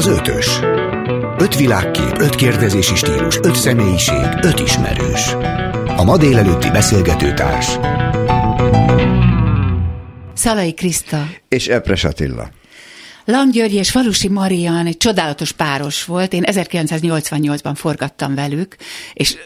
Az ötös. Öt világkép, öt kérdezési stílus, öt személyiség, öt ismerős. A ma délelőtti beszélgetőtárs. Szalai Kriszta. És Epres Attila. Lang György és Falusi Marian egy csodálatos páros volt. Én 1988-ban forgattam velük, és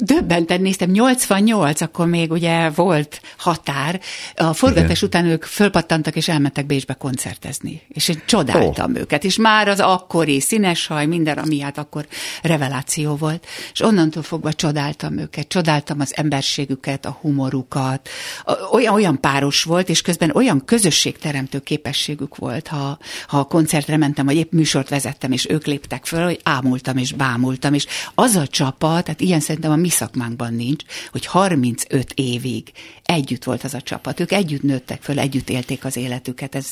döbbenten néztem, 88, akkor még ugye volt határ. A forgatás Igen. után ők fölpattantak és elmentek Bécsbe koncertezni. És én csodáltam oh. őket. És már az akkori színes haj, minden, ami hát akkor reveláció volt. És onnantól fogva csodáltam őket. Csodáltam az emberségüket, a humorukat. Olyan, olyan páros volt, és közben olyan közösségteremtő képességük volt, ha, ha a koncertre mentem, vagy épp műsort vezettem, és ők léptek föl, hogy ámultam és bámultam. És az a csapat, tehát ilyen szerintem a mi szakmánkban nincs, hogy 35 évig együtt volt az a csapat. Ők együtt nőttek föl, együtt élték az életüket. Ez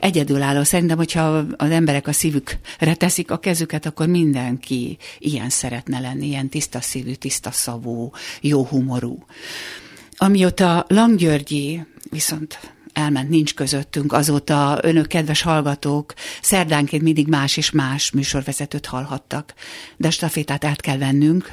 egyedülálló. Szerintem, hogyha az emberek a szívükre teszik a kezüket, akkor mindenki ilyen szeretne lenni, ilyen tiszta szívű, tiszta szavú, jó humorú. Amióta Lang Györgyi viszont elment, nincs közöttünk. Azóta önök, kedves hallgatók, szerdánként mindig más és más műsorvezetőt hallhattak. De a stafétát át kell vennünk,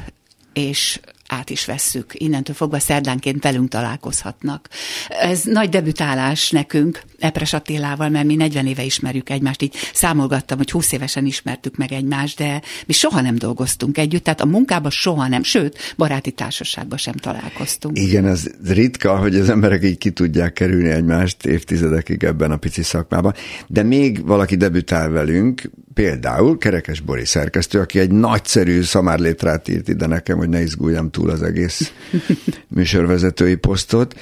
és át is vesszük. Innentől fogva szerdánként velünk találkozhatnak. Ez nagy debütálás nekünk, Epres Attilával, mert mi 40 éve ismerjük egymást, így számolgattam, hogy 20 évesen ismertük meg egymást, de mi soha nem dolgoztunk együtt, tehát a munkában soha nem, sőt, baráti társaságban sem találkoztunk. Igen, ez ritka, hogy az emberek így ki tudják kerülni egymást évtizedekig ebben a pici szakmában, de még valaki debütál velünk, például Kerekes Boris szerkesztő, aki egy nagyszerű szamárlétrát írt ide nekem, hogy ne izguljam túl az egész műsorvezetői posztot,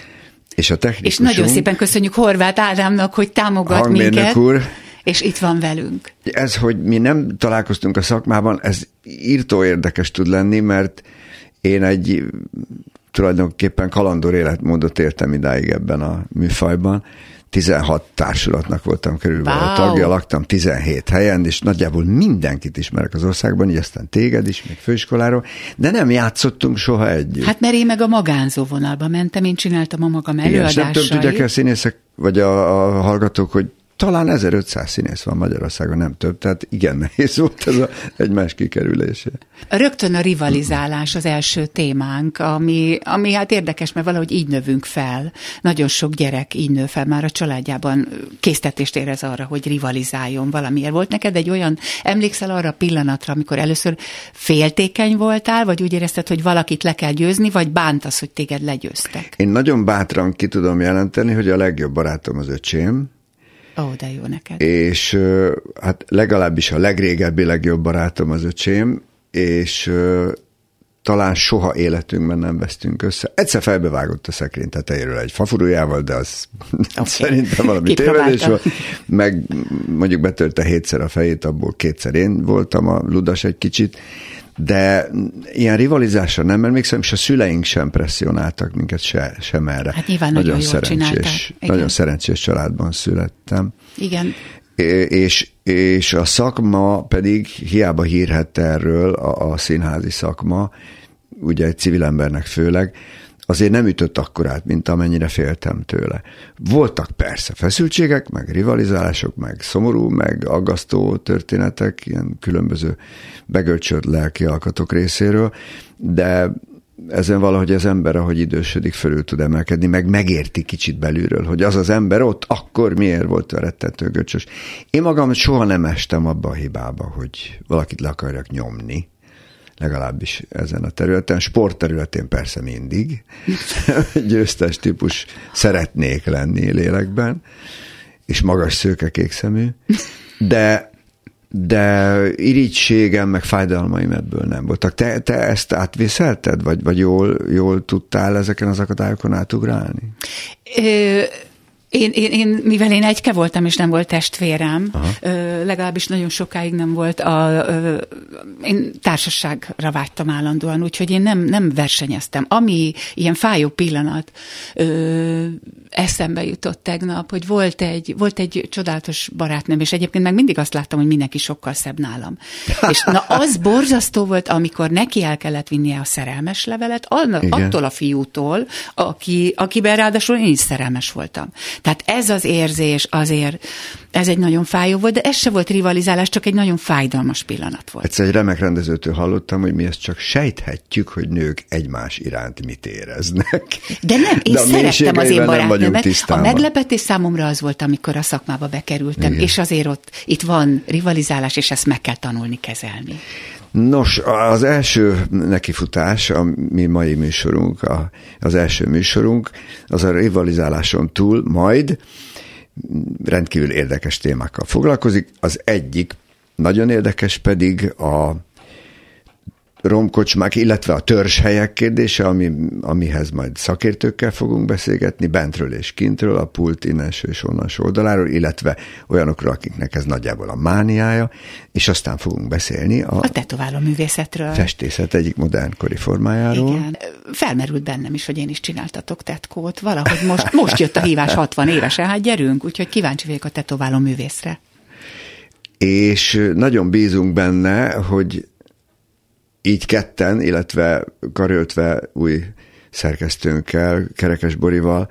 és a. És nagyon szépen köszönjük Horváth Ádámnak, hogy támogat minket. úr, és itt van velünk. Ez, hogy mi nem találkoztunk a szakmában, ez írtó érdekes tud lenni, mert én egy tulajdonképpen kalandor életmódot értem idáig ebben a műfajban, 16 társulatnak voltam körülbelül wow. a tagja, laktam 17 helyen, és nagyjából mindenkit ismerek az országban, így aztán téged is, még főiskoláról, de nem játszottunk soha együtt. Hát mert én meg a magánzó vonalba mentem, én csináltam a magam előadásait. Igen, és nem tudom, tudják a színészek, vagy a, a hallgatók, hogy talán 1500 színész van Magyarországon, nem több, tehát igen nehéz volt ez a egymás kikerülése. Rögtön a rivalizálás az első témánk, ami, ami hát érdekes, mert valahogy így növünk fel. Nagyon sok gyerek így nő fel, már a családjában késztetést érez arra, hogy rivalizáljon valamiért. Volt neked egy olyan, emlékszel arra a pillanatra, amikor először féltékeny voltál, vagy úgy érezted, hogy valakit le kell győzni, vagy bántasz, hogy téged legyőztek? Én nagyon bátran ki tudom jelenteni, hogy a legjobb barátom az öcsém, Ó, oh, de jó neked. És hát legalábbis a legrégebbi legjobb barátom az öcsém, és talán soha életünkben nem vesztünk össze. Egyszer felbevágott a szekrény tetejéről egy fafurujával, de az okay. szerintem valami tévedés volt. Meg mondjuk betörte hétszer a fejét, abból kétszer én voltam a ludas egy kicsit, de ilyen rivalizásra nem emlékszem, és a szüleink sem presszionáltak minket se, sem erre. Hát nyilván nagyon, nagyon szerencsés, nagyon szerencsés családban születtem. Igen. És, és a szakma pedig hiába hírhette erről, a, a színházi szakma, ugye egy civil embernek főleg, azért nem ütött akkorát, mint amennyire féltem tőle. Voltak persze feszültségek, meg rivalizálások, meg szomorú, meg aggasztó történetek, ilyen különböző begölcsölt lelki alkatok részéről, de ezen valahogy az ember, ahogy idősödik, fölül tud emelkedni, meg megérti kicsit belülről, hogy az az ember ott akkor miért volt a rettető göcsös. Én magam soha nem estem abba a hibába, hogy valakit le akarjak nyomni, legalábbis ezen a területen. Sport területén persze mindig. Győztes típus szeretnék lenni lélekben, és magas szőke kék szemű, de de irítségem, meg fájdalmaim ebből nem voltak. Te, te ezt átvészelted, vagy, vagy jól, jól tudtál ezeken az akadályokon átugrálni? Ö- én, én, én, mivel én egyke voltam, és nem volt testvérem, ö, legalábbis nagyon sokáig nem volt, a, ö, én társaságra vágytam állandóan, úgyhogy én nem, nem versenyeztem. Ami ilyen fájó pillanat ö, eszembe jutott tegnap, hogy volt egy, volt egy csodálatos barátnőm, és egyébként meg mindig azt láttam, hogy mindenki sokkal szebb nálam. és na az borzasztó volt, amikor neki el kellett vinnie a szerelmes levelet, attól a fiútól, aki, akiben ráadásul én is szerelmes voltam. Tehát ez az érzés azért, ez egy nagyon fájó volt, de ez se volt rivalizálás, csak egy nagyon fájdalmas pillanat volt. Egyszer egy remek rendezőtől hallottam, hogy mi ezt csak sejthetjük, hogy nők egymás iránt mit éreznek. De nem, én De szerettem az én barátnőmet. A meglepetés számomra az volt, amikor a szakmába bekerültem, Igen. és azért ott itt van rivalizálás, és ezt meg kell tanulni kezelni. Nos, az első nekifutás, a mi mai műsorunk, a, az első műsorunk, az a rivalizáláson túl majd rendkívül érdekes témákkal foglalkozik. Az egyik nagyon érdekes pedig a romkocsmák, illetve a törzshelyek kérdése, ami, amihez majd szakértőkkel fogunk beszélgetni, bentről és kintről, a pult innenső és onnasó oldaláról, illetve olyanokról, akiknek ez nagyjából a mániája, és aztán fogunk beszélni a, A tetováló művészetről. festészet egyik modernkori formájáról. Igen. Felmerült bennem is, hogy én is csináltatok tetkót. Valahogy most, most jött a hívás 60 évesen, hát gyerünk, úgyhogy kíváncsi vagyok a tetováló művészre. És nagyon bízunk benne, hogy így ketten, illetve karöltve új szerkesztőnkkel, Kerekes Borival,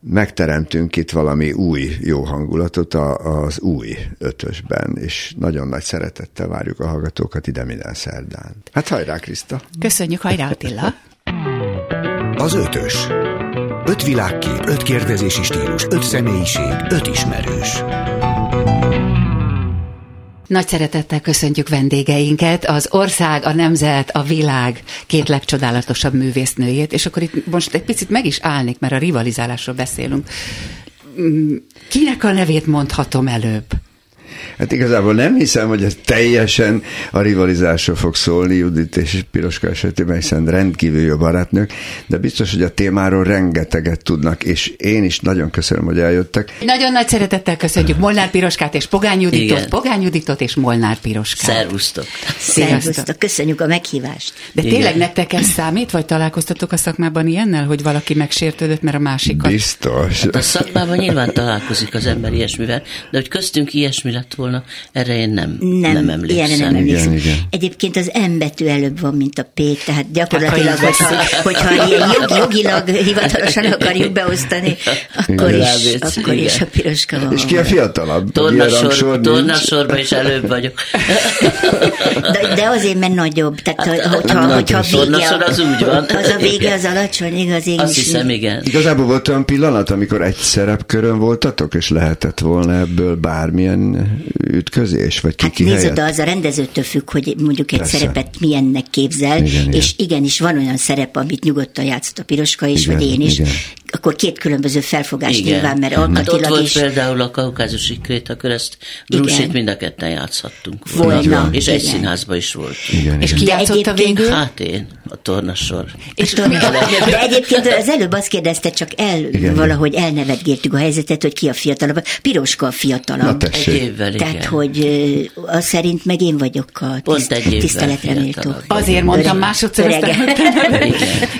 megteremtünk itt valami új jó hangulatot a- az új ötösben, és nagyon nagy szeretettel várjuk a hallgatókat ide minden szerdán. Hát hajrá, Kriszta! Köszönjük, hajrá Attila! Az ötös. Öt világkép, öt kérdezési stílus, öt személyiség, öt ismerős. Nagy szeretettel köszöntjük vendégeinket, az ország, a nemzet, a világ két legcsodálatosabb művésznőjét, és akkor itt most egy picit meg is állnék, mert a rivalizálásról beszélünk. Mm, Kinek a nevét mondhatom előbb? Hát igazából nem hiszem, hogy ez teljesen a rivalizásról fog szólni Judit és Piroska esetében, hiszen rendkívül jó barátnők, de biztos, hogy a témáról rengeteget tudnak, és én is nagyon köszönöm, hogy eljöttek. Nagyon nagy szeretettel köszönjük Molnár Piroskát és Pogány Juditot, Igen. Pogány Juditot és Molnár Piroskát. Szervusztok! Szervusztok, köszönjük a meghívást. De Igen. tényleg nektek ez számít, vagy találkoztatok a szakmában ilyennel, hogy valaki megsértődött, mert a másikat... Biztos. A szakmában nyilván találkozik az ember ilyesmivel, de hogy köztünk ilyesmi lett volna, erre én nem, Nem, nem emlékszem. ilyenre nem emlékszem. Igen, igen. Egyébként az M betű előbb van, mint a P, tehát gyakorlatilag, Hát, hogyha, hogyha ilyen jog, jogilag hivatalosan akarjuk beosztani, akkor Igen. is, Rávész, akkor is igen. a piroska van. És ki a fiatalabb? Tornasor, tornasorban is előbb vagyok. De, de azért, mert nagyobb. Tehát, Hát, hogyha, nagy- hogyha a vége, az úgy van. Az a vége az alacsony, igaz? Én Azt is hiszem, igen. Igazából volt olyan pillanat, amikor egy szerepkörön voltatok, és lehetett volna ebből bármilyen ütközés, vagy ki Hát ki nézd az a rendezőtől függ, hogy mondjuk egy Persze. szerepet milyennek képzel, Igen, igen. és igenis van olyan szerep, amit nyugodtan játszott a Piroska is, Igen, vagy én is, igen. Akkor két különböző felfogás Igen. nyilván, mert Hát ott alkatilag volt is. például a kaukázusi krétakör, ezt Brusit Igen. mind a ketten játszhattunk Volna, És egy igen. színházba is volt. Igen, És igen. ki De játszotta egyébként- végül? Hát én, a tornasor. És de egyébként az előbb azt kérdezte, csak el, Igen, valahogy elnevetgéltük a helyzetet, hogy ki a fiatalabb. Piroska a fiatalabb. Na Egy évvel, igen. Tehát, hogy az szerint meg én vagyok a tiszt, egy tiszteletre méltó. Azért mondtam másodszor, Igen.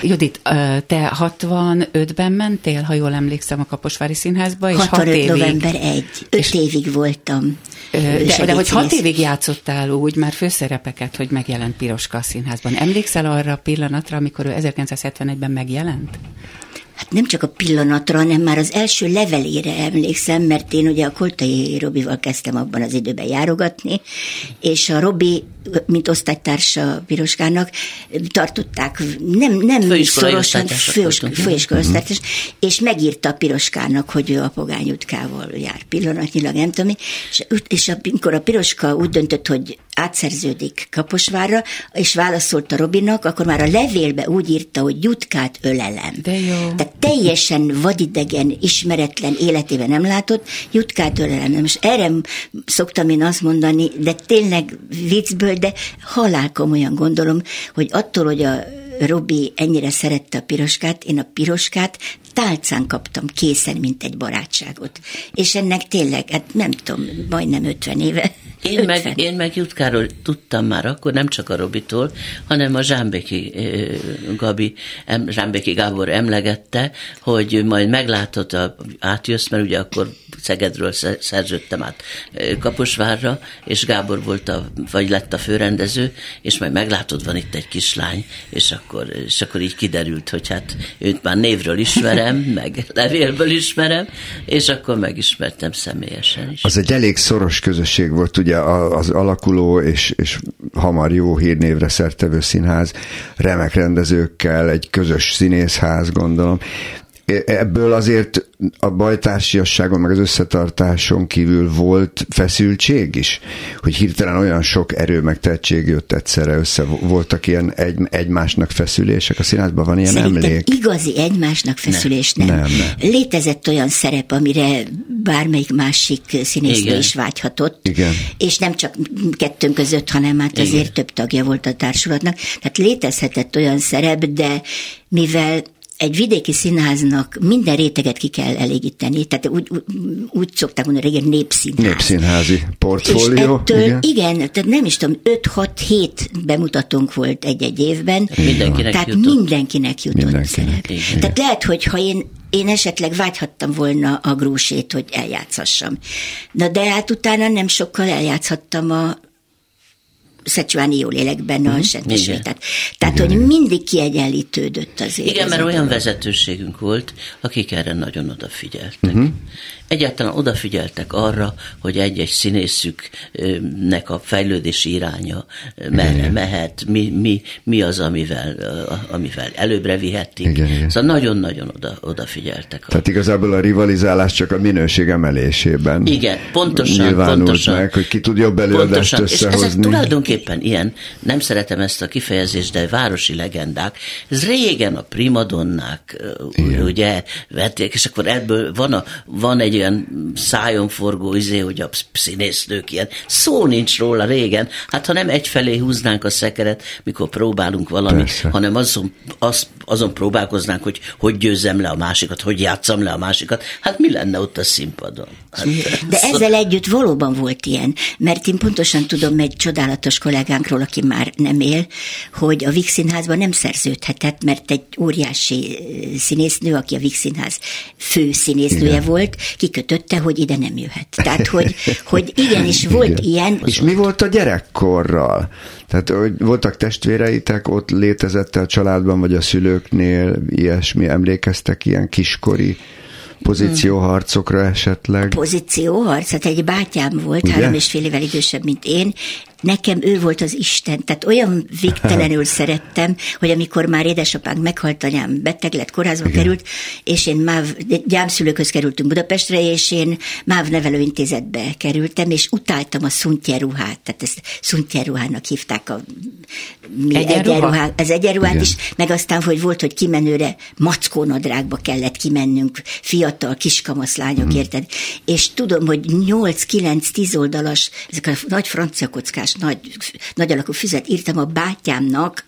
Judit, te 65-ben mentél, ha jól emlékszem, a Kaposvári Színházba, és 6 65 évig. november 1. 5 évig voltam. De, de hogy hat évig játszottál úgy, már főszerepeket, hogy megjelent Piroska a színházban. Emlékszel arra a pillanatra, amikor ő 1971-ben megjelent? Hát nem csak a pillanatra, hanem már az első levelére emlékszem, mert én ugye a Koltai Robival kezdtem abban az időben járogatni, és a Robi, mint osztálytársa Piroskának, tartották, nem, nem Főiskolai szorosan, főiskolai osztálytárs, és megírta Piroskának, hogy ő a Pogány Jutkával jár pillanatnyilag, nem tudom és, és amikor a Piroska úgy döntött, hogy átszerződik Kaposvárra, és válaszolt a Robinak, akkor már a levélbe úgy írta, hogy Jutkát ölelem. De jó. Tehát teljesen vadidegen, ismeretlen, életében nem látott, Jutkát ölelem. Na Most erre szoktam én azt mondani, de tényleg viccből, de halál komolyan gondolom, hogy attól, hogy a Robi ennyire szerette a piroskát, én a piroskát tálcán kaptam készen, mint egy barátságot. És ennek tényleg, hát nem tudom, majdnem 50 éve Én meg, én meg Jutkáról tudtam már akkor, nem csak a Robitól, hanem a Zsámbéki Gabi, Zsámbéki Gábor emlegette, hogy majd meglátod, a, átjössz, mert ugye akkor Szegedről szerződtem át Kaposvárra, és Gábor volt a, vagy lett a főrendező, és majd meglátod, van itt egy kislány, és akkor, és akkor így kiderült, hogy hát őt már névről ismerem, meg levélből ismerem, és akkor megismertem személyesen is. Az egy elég szoros közösség volt, ugye az alakuló és, és hamar jó hírnévre szertevő színház, remek rendezőkkel, egy közös színészház, gondolom ebből azért a bajtársiasságon, meg az összetartáson kívül volt feszültség is? Hogy hirtelen olyan sok erő, meg tehetség jött egyszerre össze. Voltak ilyen egy, egymásnak feszülések? A színházban van ilyen Szerintem emlék? igazi egymásnak feszülés nem. nem. nem, nem. Létezett olyan szerep, amire bármelyik másik színésznő is vágyhatott. Igen. És nem csak kettőnk között, hanem hát azért Igen. több tagja volt a társulatnak. Tehát létezhetett olyan szerep, de mivel egy vidéki színháznak minden réteget ki kell elégíteni, tehát úgy, úgy, úgy szokták mondani régen népszínház. Népszínházi portfólió. És ettől, igen. igen, tehát nem is tudom, 5-6-7 bemutatónk volt egy-egy évben. Mindenkinek tehát jutott. mindenkinek jutott mindenkinek. szerep. Tehát lehet, hogy ha én én esetleg vágyhattam volna a grúsét, hogy eljátszhassam. Na de hát utána nem sokkal eljátszhattam a Szecsuáni jól élek benne a setesvétet. Tehát, hogy mindig kiegyenlítődött az élet. Igen, mert olyan vezetőségünk volt, akik erre nagyon odafigyeltek. Uh-huh egyáltalán odafigyeltek arra, hogy egy-egy színészüknek a fejlődési iránya merre mehet, mi, mi, mi az, amivel, amivel előbbre vihetik. Igen, igen. Szóval nagyon-nagyon oda, odafigyeltek. Tehát igazából a rivalizálás csak a minőség emelésében Igen, pontosan. pontosan meg, hogy ki tud jobb előadást pontosan. összehozni. És ezek tulajdonképpen ilyen, nem szeretem ezt a kifejezést, de városi legendák. Ez régen a primadonnák, igen. ugye, vették, és akkor ebből van, a, van egy olyan szájon forgó izé, hogy a színésznők ilyen. Szó nincs róla régen. Hát ha nem egyfelé húznánk a szekeret, mikor próbálunk valamit, Persze. hanem azon, az, azon próbálkoznánk, hogy hogy győzzem le a másikat, hogy játszam le a másikat. Hát mi lenne ott a színpadon? Hát, De ezzel együtt valóban volt ilyen, mert én pontosan tudom egy csodálatos kollégánkról, aki már nem él, hogy a Vix Színházban nem szerződhetett, mert egy óriási színésznő, aki a Vix Színház fő színésznője Igen. volt, ki kikötötte, hogy ide nem jöhet. Tehát, hogy, hogy igenis volt Igen. ilyen. És mi volt a gyerekkorral? Tehát, hogy voltak testvéreitek, ott létezett a családban, vagy a szülőknél ilyesmi, emlékeztek ilyen kiskori pozícióharcokra esetleg? Pozícióharc, hát egy bátyám volt, Ugye? három és fél évvel idősebb, mint én, nekem ő volt az Isten, tehát olyan végtelenül szerettem, hogy amikor már édesapánk meghalt, anyám beteg lett, kórházba Igen. került, és én MÁV, gyámszülőkhöz kerültünk Budapestre, és én MÁV nevelőintézetbe kerültem, és utáltam a szuntyeruhát, tehát ezt szuntyeruhának hívták a mi egyenruhá, az egyenruhát Igen. is, meg aztán, hogy volt, hogy kimenőre mackónadrágba kellett kimennünk, fiatal kiskamaszlányok, hmm. érted? És tudom, hogy 8-9-10 oldalas, ezek a nagy francia kockás óriás nagy, nagy alakú füzet írtam a bátyámnak,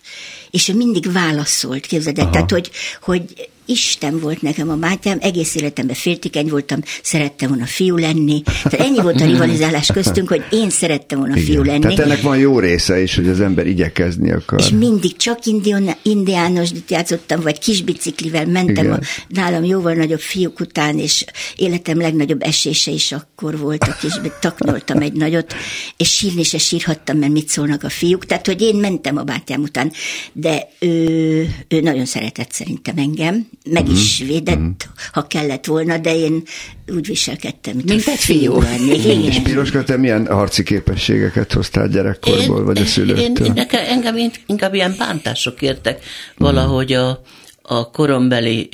és ő mindig válaszolt, képzeld el, tehát hogy, hogy Isten volt nekem a mátyám, egész életemben féltikeny voltam, szerettem volna fiú lenni. Tehát ennyi volt a rivalizálás köztünk, hogy én szerettem volna Igen. fiú lenni. Tehát ennek van jó része is, hogy az ember igyekezni akar. És mindig csak indion, indiános játszottam, vagy kis biciklivel mentem a nálam jóval nagyobb fiúk után, és életem legnagyobb esése is akkor volt a kis, taknoltam egy nagyot, és sírni se sírhattam, mert mit szólnak a fiúk. Tehát, hogy én mentem a bátyám után, de ő, ő nagyon szeretett szerintem engem, meg mm. is védett, mm. ha kellett volna, de én úgy viselkedtem, mint, mint egy fiú. fiú És Piroska, te milyen harci képességeket hoztál gyerekkorból, én, vagy a szülőktől? Én, nekem, engem inkább ilyen bántások értek valahogy a, a korombeli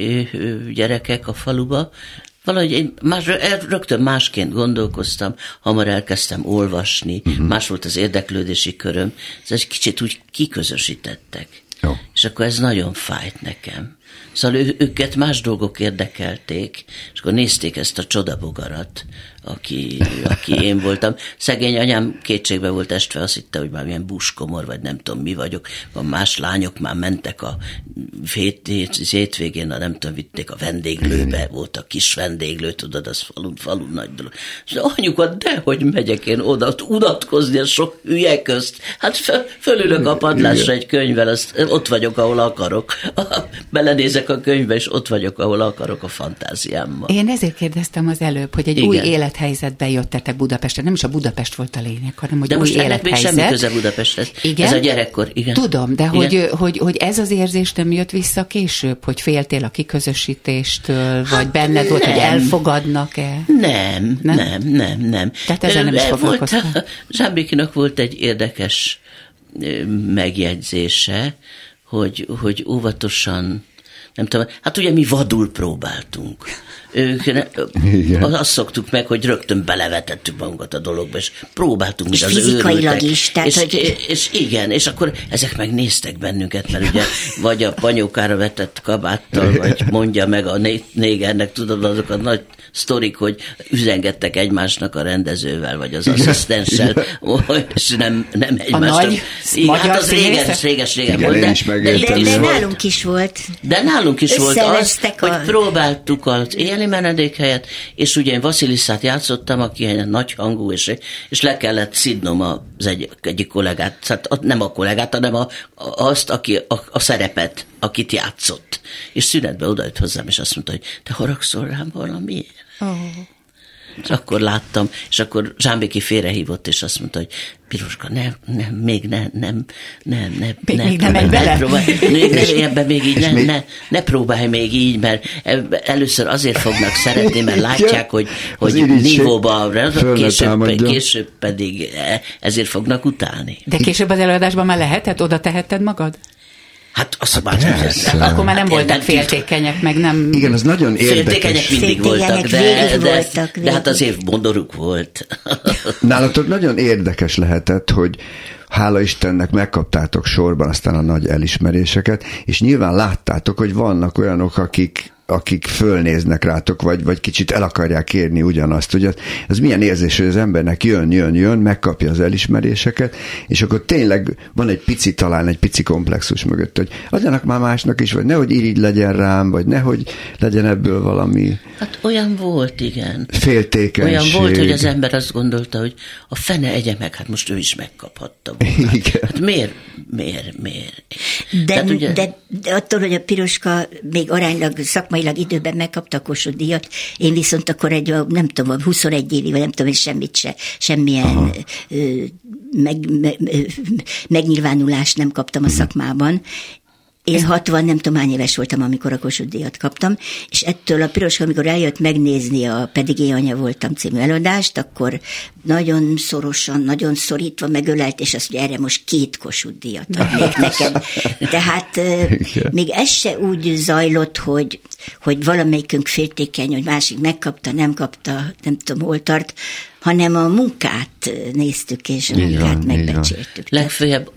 gyerekek a faluba, valahogy én más, rögtön másként gondolkoztam, hamar elkezdtem olvasni, uh-huh. más volt az érdeklődési köröm, ez egy kicsit úgy kiközösítettek. Jó. És akkor ez nagyon fájt nekem Szóval ő, őket más dolgok érdekelték, és akkor nézték ezt a csodabogarat, aki, aki én voltam. Szegény anyám kétségbe volt estve, azt hitte, hogy már milyen buskomor, vagy nem tudom mi vagyok. A más lányok már mentek a hét, hétvégén, a nem tudom, vitték a vendéglőbe, volt a kis vendéglő, tudod, az falun, falun nagy dolog. És anyuka, de hogy megyek én oda unatkozni a sok hülye közt. Hát föl, fölülök a padlásra egy könyvvel, azt, ott vagyok, ahol akarok. Belenézek a könyvbe, és ott vagyok, ahol akarok a fantáziámmal. Én ezért kérdeztem az előbb, hogy egy Igen. új élet élethelyzetbe jöttetek Budapestre. Nem is a Budapest volt a lényeg, hanem hogy de új most élethelyzet. semmi köze Budapesthez. Igen? Ez a gyerekkor, igen. Tudom, de igen. Hogy, hogy, hogy ez az érzés nem jött vissza később, hogy féltél a kiközösítéstől, hát vagy benned volt, hogy elfogadnak-e? Nem, nem, nem, nem. nem. Tehát ezzel nem is. Zsámbikinak volt egy érdekes megjegyzése, hogy, hogy óvatosan nem tudom, hát ugye mi vadul próbáltunk. Ők, ne, azt szoktuk meg, hogy rögtön belevetettük magunkat a dologba, és próbáltunk, és mint az fizikailag is. Tehát, és, hogy... és, és, igen, és akkor ezek meg néztek bennünket, mert ugye vagy a panyókára vetett kabáttal, vagy mondja meg a né- négernek, tudod, azok a nagy sztorik, hogy üzengettek egymásnak a rendezővel, vagy az asszisztenssel, és nem, nem egymásnak. A nagy igen, hát az régen, réges, régen volt, de, de, de, de nálunk is volt. De nálunk is volt az, a... hogy próbáltuk az éli menedék helyet, és ugye én Vasiliszát játszottam, aki egy nagy hangú, és, és le kellett szidnom az egy, egyik kollégát, tehát nem a kollégát, hanem a, azt, aki a, a szerepet, akit játszott. És szünetbe odajött hozzám, és azt mondta, hogy te haragszol rám valamiért? Oh. És akkor láttam, és akkor Zsámbéki félrehívott, és azt mondta, hogy Piroska, nem, nem, még ne, nem, nem, ne, még, ne, még nem menj bele. Próbálj, még ne, ebben még így, ne, még... ne, ne próbálj még így, mert először azért fognak szeretni, mert látják, hogy, hogy nívóba, később, később pedig e, ezért fognak utálni. De később az előadásban már lehetett, oda tehetted magad? Hát azt hát már Akkor már nem voltak féltékenyek, meg nem... Igen, az nagyon érdekes. Féltékenyek mindig voltak, de, de, voltak, de hát azért bondoruk volt. Nálatok nagyon érdekes lehetett, hogy hála Istennek megkaptátok sorban aztán a nagy elismeréseket, és nyilván láttátok, hogy vannak olyanok, akik akik fölnéznek rátok, vagy, vagy kicsit el akarják érni ugyanazt. Ugye ez milyen érzés, hogy az embernek jön, jön, jön, megkapja az elismeréseket, és akkor tényleg van egy pici, talán egy pici komplexus mögött, hogy adjanak már másnak is, vagy nehogy irigy legyen rám, vagy nehogy legyen ebből valami... Hát olyan volt, igen. Féltékenység. Olyan volt, hogy az ember azt gondolta, hogy a fene egye meg, hát most ő is megkaphatta volna. Igen. Hát miért, miért, miért? De, ugye... de, de attól, hogy a piroska még aránylag szakmai szakmailag időben megkapta a Kossuth díjat, én viszont akkor egy, nem tudom, 21 évig, vagy nem tudom, és semmit se, semmilyen meg, meg, megnyilvánulást nem kaptam a szakmában, én 60, nem tudom hány éves voltam, amikor a Kossuth díjat kaptam, és ettől a Piroska, amikor eljött megnézni a Pedig én anya voltam című előadást, akkor nagyon szorosan, nagyon szorítva megölelt, és azt mondja, erre most két Kossuth díjat adnék neked. Tehát Igen. még ez se úgy zajlott, hogy, hogy valamelyikünk féltékeny, hogy másik megkapta, nem kapta, nem tudom, hol tart, hanem a munkát néztük, és a munkát megbecséltük. Legfeljebb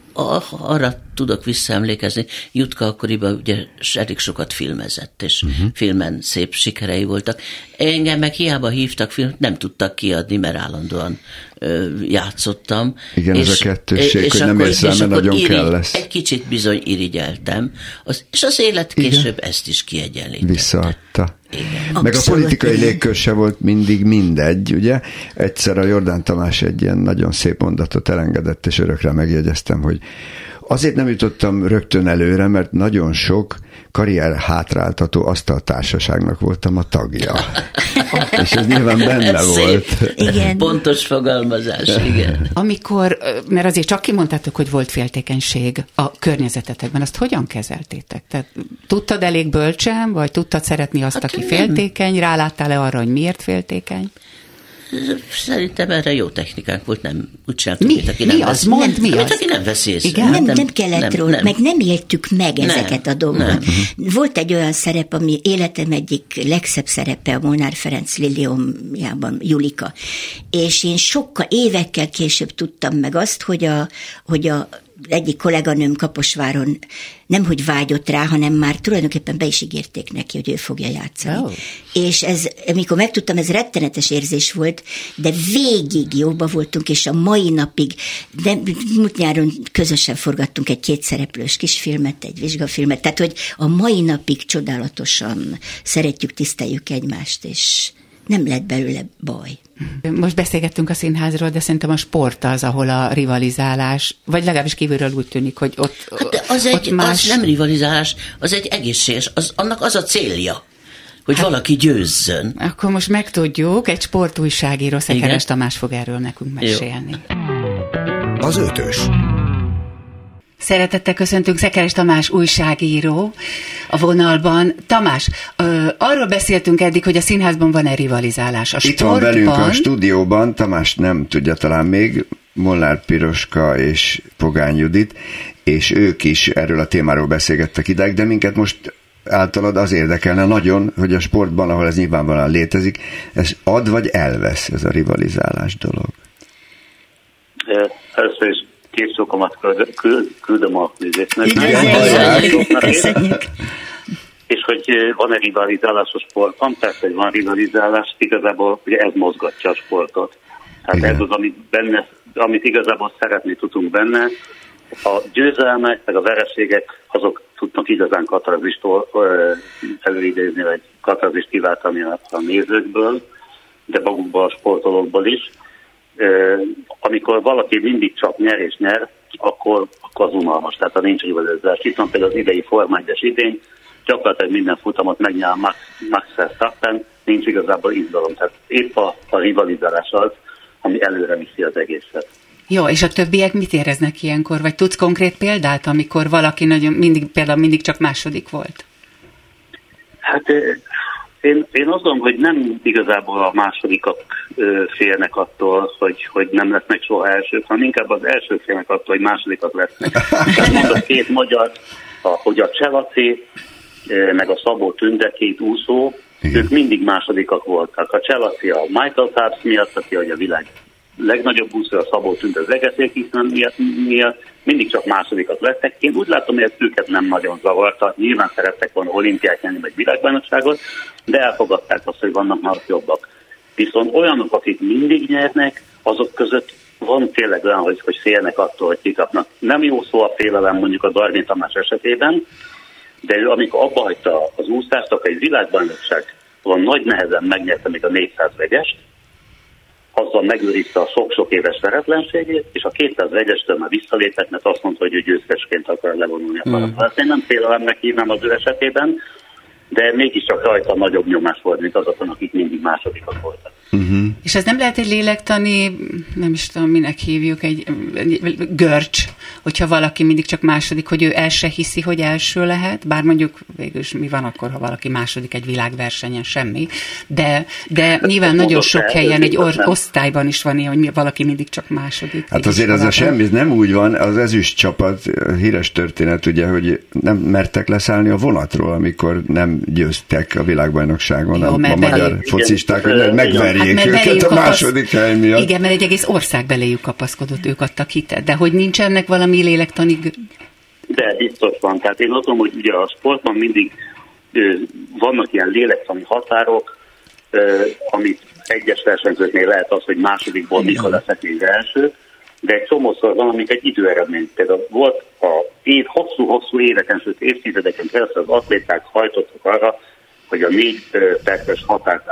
arra tudok visszaemlékezni, Jutka akkoriban ugye elég sokat filmezett, és uh-huh. filmen szép sikerei voltak. Engem meg hiába hívtak filmet, nem tudtak kiadni, mert állandóan ö, játszottam. Igen, és, ez a kettősség, és hogy nem érzel, mert nagyon kell lesz. Egy kicsit bizony irigyeltem, az, és az élet később Igen. ezt is kiegyenlítette. Visszaadta. Igen. Meg a politikai légkör se volt mindig mindegy, ugye? Egyszer a Jordán Tamás egy ilyen nagyon szép mondatot elengedett, és örökre megjegyeztem, hogy Azért nem jutottam rögtön előre, mert nagyon sok karrier hátráltató asztaltársaságnak voltam a tagja. És ez nyilván benne Szép. volt. Igen. Pontos fogalmazás, igen. Amikor, mert azért csak kimondtátok, hogy volt féltékenység a környezetetekben, azt hogyan kezeltétek? Tehát tudtad elég bölcsen, vagy tudtad szeretni azt, hát aki nem. féltékeny? Ráláttál-e arra, hogy miért féltékeny? Szerintem erre jó technikánk volt, nem úgy csináltuk, mi? mint aki mi nem az? Vesz, Mond, mi az? aki nem vesz észre. Igen? Nem, nem, nem kellett nem, róla, nem. meg nem éltük meg nem, ezeket a dolgokat. Volt egy olyan szerep, ami életem egyik legszebb szerepe a Molnár Ferenc Liliomjában, Julika. És én sokkal évekkel később tudtam meg azt, hogy a, hogy a egyik kolléganőm Kaposváron nem hogy vágyott rá, hanem már tulajdonképpen be is ígérték neki, hogy ő fogja játszani. Oh. És ez, amikor megtudtam, ez rettenetes érzés volt, de végig jóba voltunk, és a mai napig, de múlt nyáron közösen forgattunk egy kétszereplős kisfilmet, egy vizsgafilmet, tehát hogy a mai napig csodálatosan szeretjük, tiszteljük egymást, és nem lett belőle baj. Most beszélgettünk a színházról, de szerintem a sport az, ahol a rivalizálás, vagy legalábbis kívülről úgy tűnik, hogy ott, hát az, ott egy, más... az nem rivalizálás, az egy egészséges, az, annak az a célja hogy hát, valaki győzzön. Akkor most megtudjuk, egy sportújságíró Szekeres Tamás fog erről nekünk mesélni. Jó. Az ötös. Szeretettel köszöntünk Szekeres Tamás újságíró a vonalban. Tamás, ö, arról beszéltünk eddig, hogy a színházban van-e rivalizálás. A Itt sportban... van velünk a stúdióban, Tamás nem tudja talán még, Molnár Piroska és Pogány Judit, és ők is erről a témáról beszélgettek ideig, de minket most általad az érdekelne nagyon, hogy a sportban, ahol ez nyilvánvalóan létezik, ez ad vagy elvesz ez a rivalizálás dolog? Először is képszókomat küldöm a. Köszönjük. És hogy van-e rivalizálás a sportban? Persze, hogy van rivalizálás, igazából ugye ez mozgatja a sportot. Tehát Igen. ez az, amit, benne, amit igazából szeretni tudunk benne. A győzelmek, meg a vereségek, azok tudnak igazán katarzistól előidézni, vagy katarzist kiváltani a nézőkből, de magukból a sportolókból is amikor valaki mindig csak nyer és nyer, akkor, akkor az unalmas, tehát a nincs. Itt van például az idei 1 idény, gyakorlatilag minden futamot megnyer Max, Max Verstappen, nincs igazából izgalom. Tehát épp a, a rivalizálás az, ami előre viszi az egészet. Jó, és a többiek mit éreznek ilyenkor? Vagy tudsz konkrét példát, amikor valaki nagyon mindig, például mindig csak második volt? Hát én, én azt gondolom, hogy nem igazából a másodikak félnek attól, hogy, hogy nem lesznek soha elsők, hanem inkább az elsők félnek attól, hogy másodikak lesznek. Tehát a két magyar, a, hogy a Cselaci, meg a Szabó Tünde, két úszó, Igen. ők mindig másodikak voltak. A Cselaci a Michael Phelps miatt, aki a világ legnagyobb úszó, a Szabó Tünde az Egetékiszen miatt, miatt, mindig csak másodikat lettek. Én úgy látom, hogy ez őket nem nagyon zavarta. Nyilván szerettek volna olimpiát nyerni, vagy világbajnokságot, de elfogadták azt, hogy vannak már jobbak. Viszont olyanok, akik mindig nyernek, azok között van tényleg olyan, hogy, hogy félnek attól, hogy kikapnak. Nem jó szó a félelem mondjuk a Darwin Tamás esetében, de ő amikor abba hagyta az úszást, akkor egy világbajnokság van nagy nehezen megnyerte még a 400 vegyest, azzal megőrizte a sok-sok éves veretlenségét, és a 200 vegyestől már visszalépett, mert azt mondta, hogy ő győztesként akar levonulni a mm. Én nem félelemnek hívnám az ő esetében, de mégiscsak rajta nagyobb nyomás volt, mint azokon, akik mindig másodikak voltak. Uh-huh. És ez nem lehet egy lélektani, nem is tudom, minek hívjuk, egy, egy görcs, hogyha valaki mindig csak második, hogy ő el se hiszi, hogy első lehet, bár mondjuk végül is mi van akkor, ha valaki második egy világversenyen, semmi, de, de hát, nyilván nagyon sok helyen, egy or, osztályban is van ilyen, hogy valaki mindig csak második. Hát azért ez a semmi, nem úgy van, az ezüst csapat, híres történet ugye, hogy nem mertek leszállni a vonatról, amikor nem győztek a világbajnokságon Jó, a, a magyar focisták, hogy megverjék hát, őket a második hely miatt. Igen, mert egy egész ország beléjük kapaszkodott, ők adtak hitet. De hogy nincs ennek valami lélektani... De biztos van. Tehát én azon, hogy ugye a sportban mindig ö, vannak ilyen lélektani határok, ö, amit egyes versenyzőknél lehet az, hogy másodikból mikor leszek még első, de egy csomószor van, amik egy időeredmény. Például volt a év, hosszú-hosszú éveken, sőt évtizedeken keresztül az atléták hajtottak arra, hogy a négy perces határt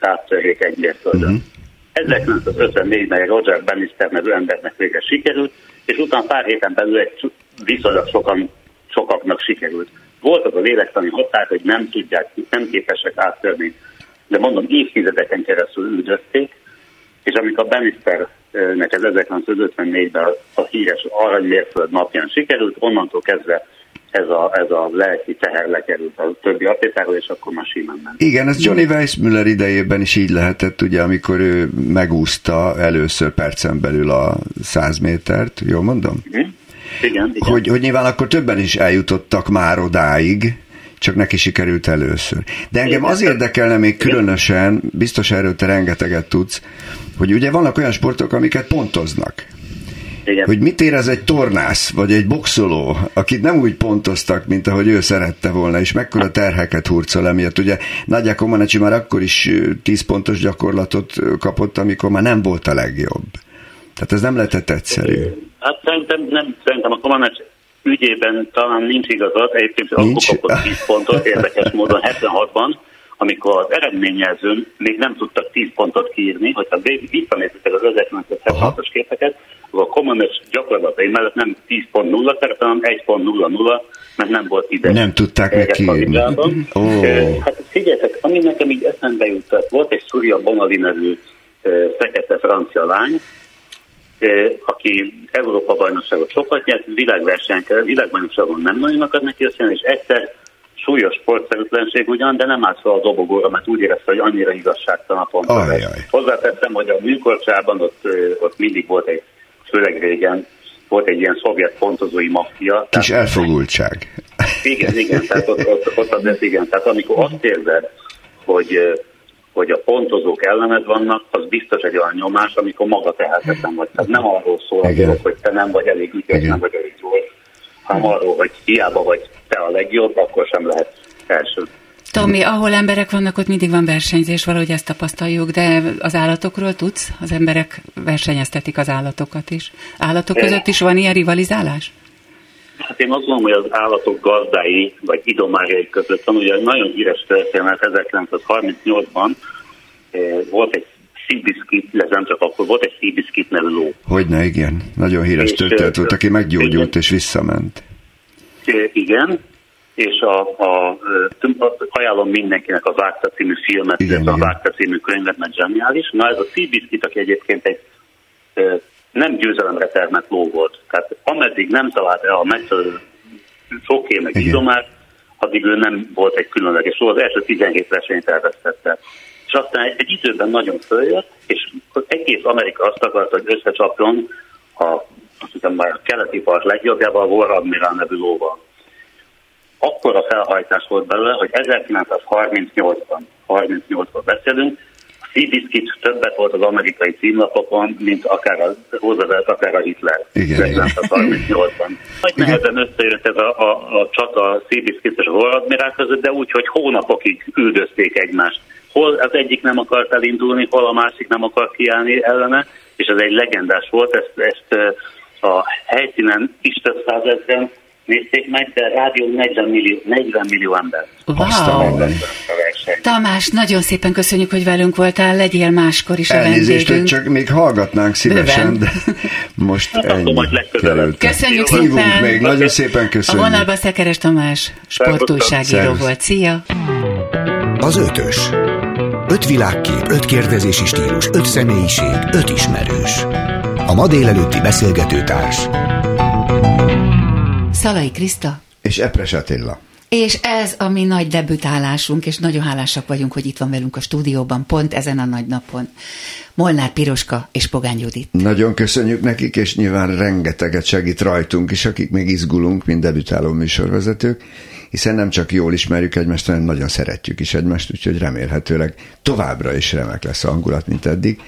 áttörjék egy mérföldön. Uh-huh. 1954-ben Roger Bannister nevű embernek végre sikerült, és utána pár héten belül egy viszonylag sokan, sokaknak sikerült. Volt az a lélektani határ, hogy nem tudják, nem képesek áttörni, de mondom, évtizedeken keresztül üldözték, és amikor Bannisternek ez 1954-ben a híres aranymérföld napján sikerült, onnantól kezdve ez a, ez a lelki teher lekerült a többi atlétáról, és akkor már simán ment. Igen, ez Johnny Weissmuller idejében is így lehetett, ugye, amikor ő megúszta először percen belül a 100 métert, jól mondom? Igen, igen. Hogy, hogy nyilván akkor többen is eljutottak már odáig, csak neki sikerült először. De engem az érdekelne még különösen, biztos erről te rengeteget tudsz, hogy ugye vannak olyan sportok, amiket pontoznak. Igen. hogy mit érez egy tornász, vagy egy boxoló, akit nem úgy pontoztak, mint ahogy ő szerette volna, és mekkora terheket hurcol emiatt. Ugye Nagyja Komanecsi már akkor is 10 pontos gyakorlatot kapott, amikor már nem volt a legjobb. Tehát ez nem lehetett egyszerű. Hát szerintem, nem, szerintem a Komanecsi ügyében talán nincs igazat, egyébként nincs. akkor kapott 10 pontot, érdekes módon 76-ban, amikor az eredményezőn még nem tudtak 10 pontot kiírni, hogyha visszanéztek az 1976-os képeket, a Commoners gyakorlatai mellett nem 10.0 szerepel, hanem 1.00, mert nem volt ide. Nem tudták kiírni. Oh. Hát figyeljetek, ami nekem így eszembe jutott, volt egy Surya Bonavi nevű fekete francia lány, aki Európa bajnokságot sokat nyert, világbajnokságon nem nagyon akad neki összejön, és egyszer súlyos sportszerűtlenség ugyan, de nem állt fel a dobogóra, mert úgy érezte, hogy annyira igazságtalan a pont. Hozzáteszem, hogy a műkorcsában ott, ott mindig volt egy, főleg régen, volt egy ilyen szovjet pontozói maffia. Kis tehát, elfogultság. Igen, igen, tehát ott, ott, ott az, igen. Tehát amikor azt érzed, hogy hogy a pontozók ellened vannak, az biztos egy olyan nyomás, amikor maga tehetetlen vagy. Tehát nem arról szól, dolog, hogy te nem vagy elég ügyes, nem vagy elég gyors, hanem arról, hogy hiába vagy te a legjobb, akkor sem lehet első. Tomi, ahol emberek vannak, ott mindig van versenyzés, valahogy ezt tapasztaljuk, de az állatokról tudsz? Az emberek versenyeztetik az állatokat is. Állatok között is van ilyen rivalizálás? Hát én azt gondolom, hogy az állatok gazdái, vagy idomárjai között van, ugye nagyon híres történet 1938-ban eh, volt egy Seabiscuit, ez nem csak akkor, volt egy Seabiscuit nevű ló. Hogyne, igen. Nagyon híres történet volt, aki meggyógyult igen. és visszament. Eh, igen, és a, a, a, ajánlom mindenkinek az Ágta című filmet, igen, az Ágta című könyvet, mert zseniális. Na ez a Seabiscuit, aki egyébként egy nem győzelemre termett ló volt. Tehát ameddig nem talált el a megfelelő soké meg idomát, addig ő nem volt egy különleges ló. Az első 17 versenyt elvesztette. És aztán egy, egy időben nagyon följött, és egész Amerika azt akarta, hogy összecsapjon a, azt hiszem már a keleti part legjobbjával, a War Admiral nevű lóval. Akkor a felhajtás volt belőle, hogy 1938-ban, 38-ban beszélünk, Seabiscuit többet volt az amerikai címlapokon, mint akár a Roosevelt, akár a Hitler. Igen, igen. 38-ban. Nagy nehezen összejött ez a, a, a csata a Seabiscuit és a Royal között, de úgy, hogy hónapokig üldözték egymást. Hol az egyik nem akart elindulni, hol a másik nem akar kiállni ellene, és ez egy legendás volt, ezt, ezt a helyszínen is több százezren nézték meg, de rádió 40 millió, 40 millió ember. Wow. Tamás, nagyon szépen köszönjük, hogy velünk voltál, legyél máskor is Elnézést, a vendégünk. csak még hallgatnánk szívesen, Bőven. de most hát ennyi került. Köszönjük szépen. még, nagyon szépen köszönjük. A vonalban Szekeres Tamás, sportújságíró volt. Szia! Az ötös. Öt világkép, öt kérdezési stílus, öt személyiség, öt ismerős. A ma délelőtti beszélgetőtárs Szalai Kriszta. És Epres Attila. És ez a mi nagy debütálásunk, és nagyon hálásak vagyunk, hogy itt van velünk a stúdióban, pont ezen a nagy napon. Molnár Piroska és Pogány Judit. Nagyon köszönjük nekik, és nyilván rengeteget segít rajtunk is, akik még izgulunk, mint debütáló műsorvezetők, hiszen nem csak jól ismerjük egymást, hanem nagyon szeretjük is egymást, úgyhogy remélhetőleg továbbra is remek lesz a hangulat, mint eddig.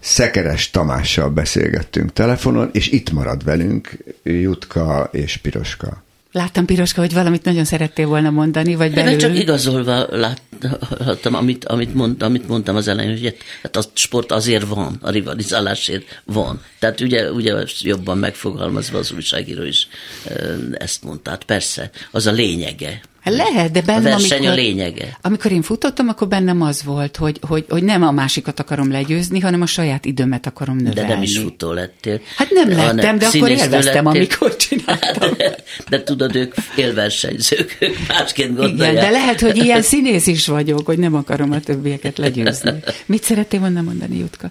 Szekeres Tamással beszélgettünk telefonon, és itt marad velünk Jutka és Piroska. Láttam, Piroska, hogy valamit nagyon szerettél volna mondani, vagy belül... csak igazolva láttam, amit, amit, mond, amit mondtam az elején, hogy hát a sport azért van, a rivalizálásért van. Tehát ugye, ugye jobban megfogalmazva az újságíró is ezt mondta. Hát persze, az a lényege. Hát lehet, de bennem, a verseny amikor, a lényege. Amikor én futottam, akkor bennem az volt, hogy, hogy, hogy nem a másikat akarom legyőzni, hanem a saját időmet akarom növelni. De nem is futó lettél. Hát nem lettem, de akkor élveztem, lettél. amikor csináltam. De, de tudod, ők élversenyzők, ők másként gondolják. Igen, de lehet, hogy ilyen színész is vagyok, hogy nem akarom a többieket legyőzni. Mit szerettél volna mondani, Jutka?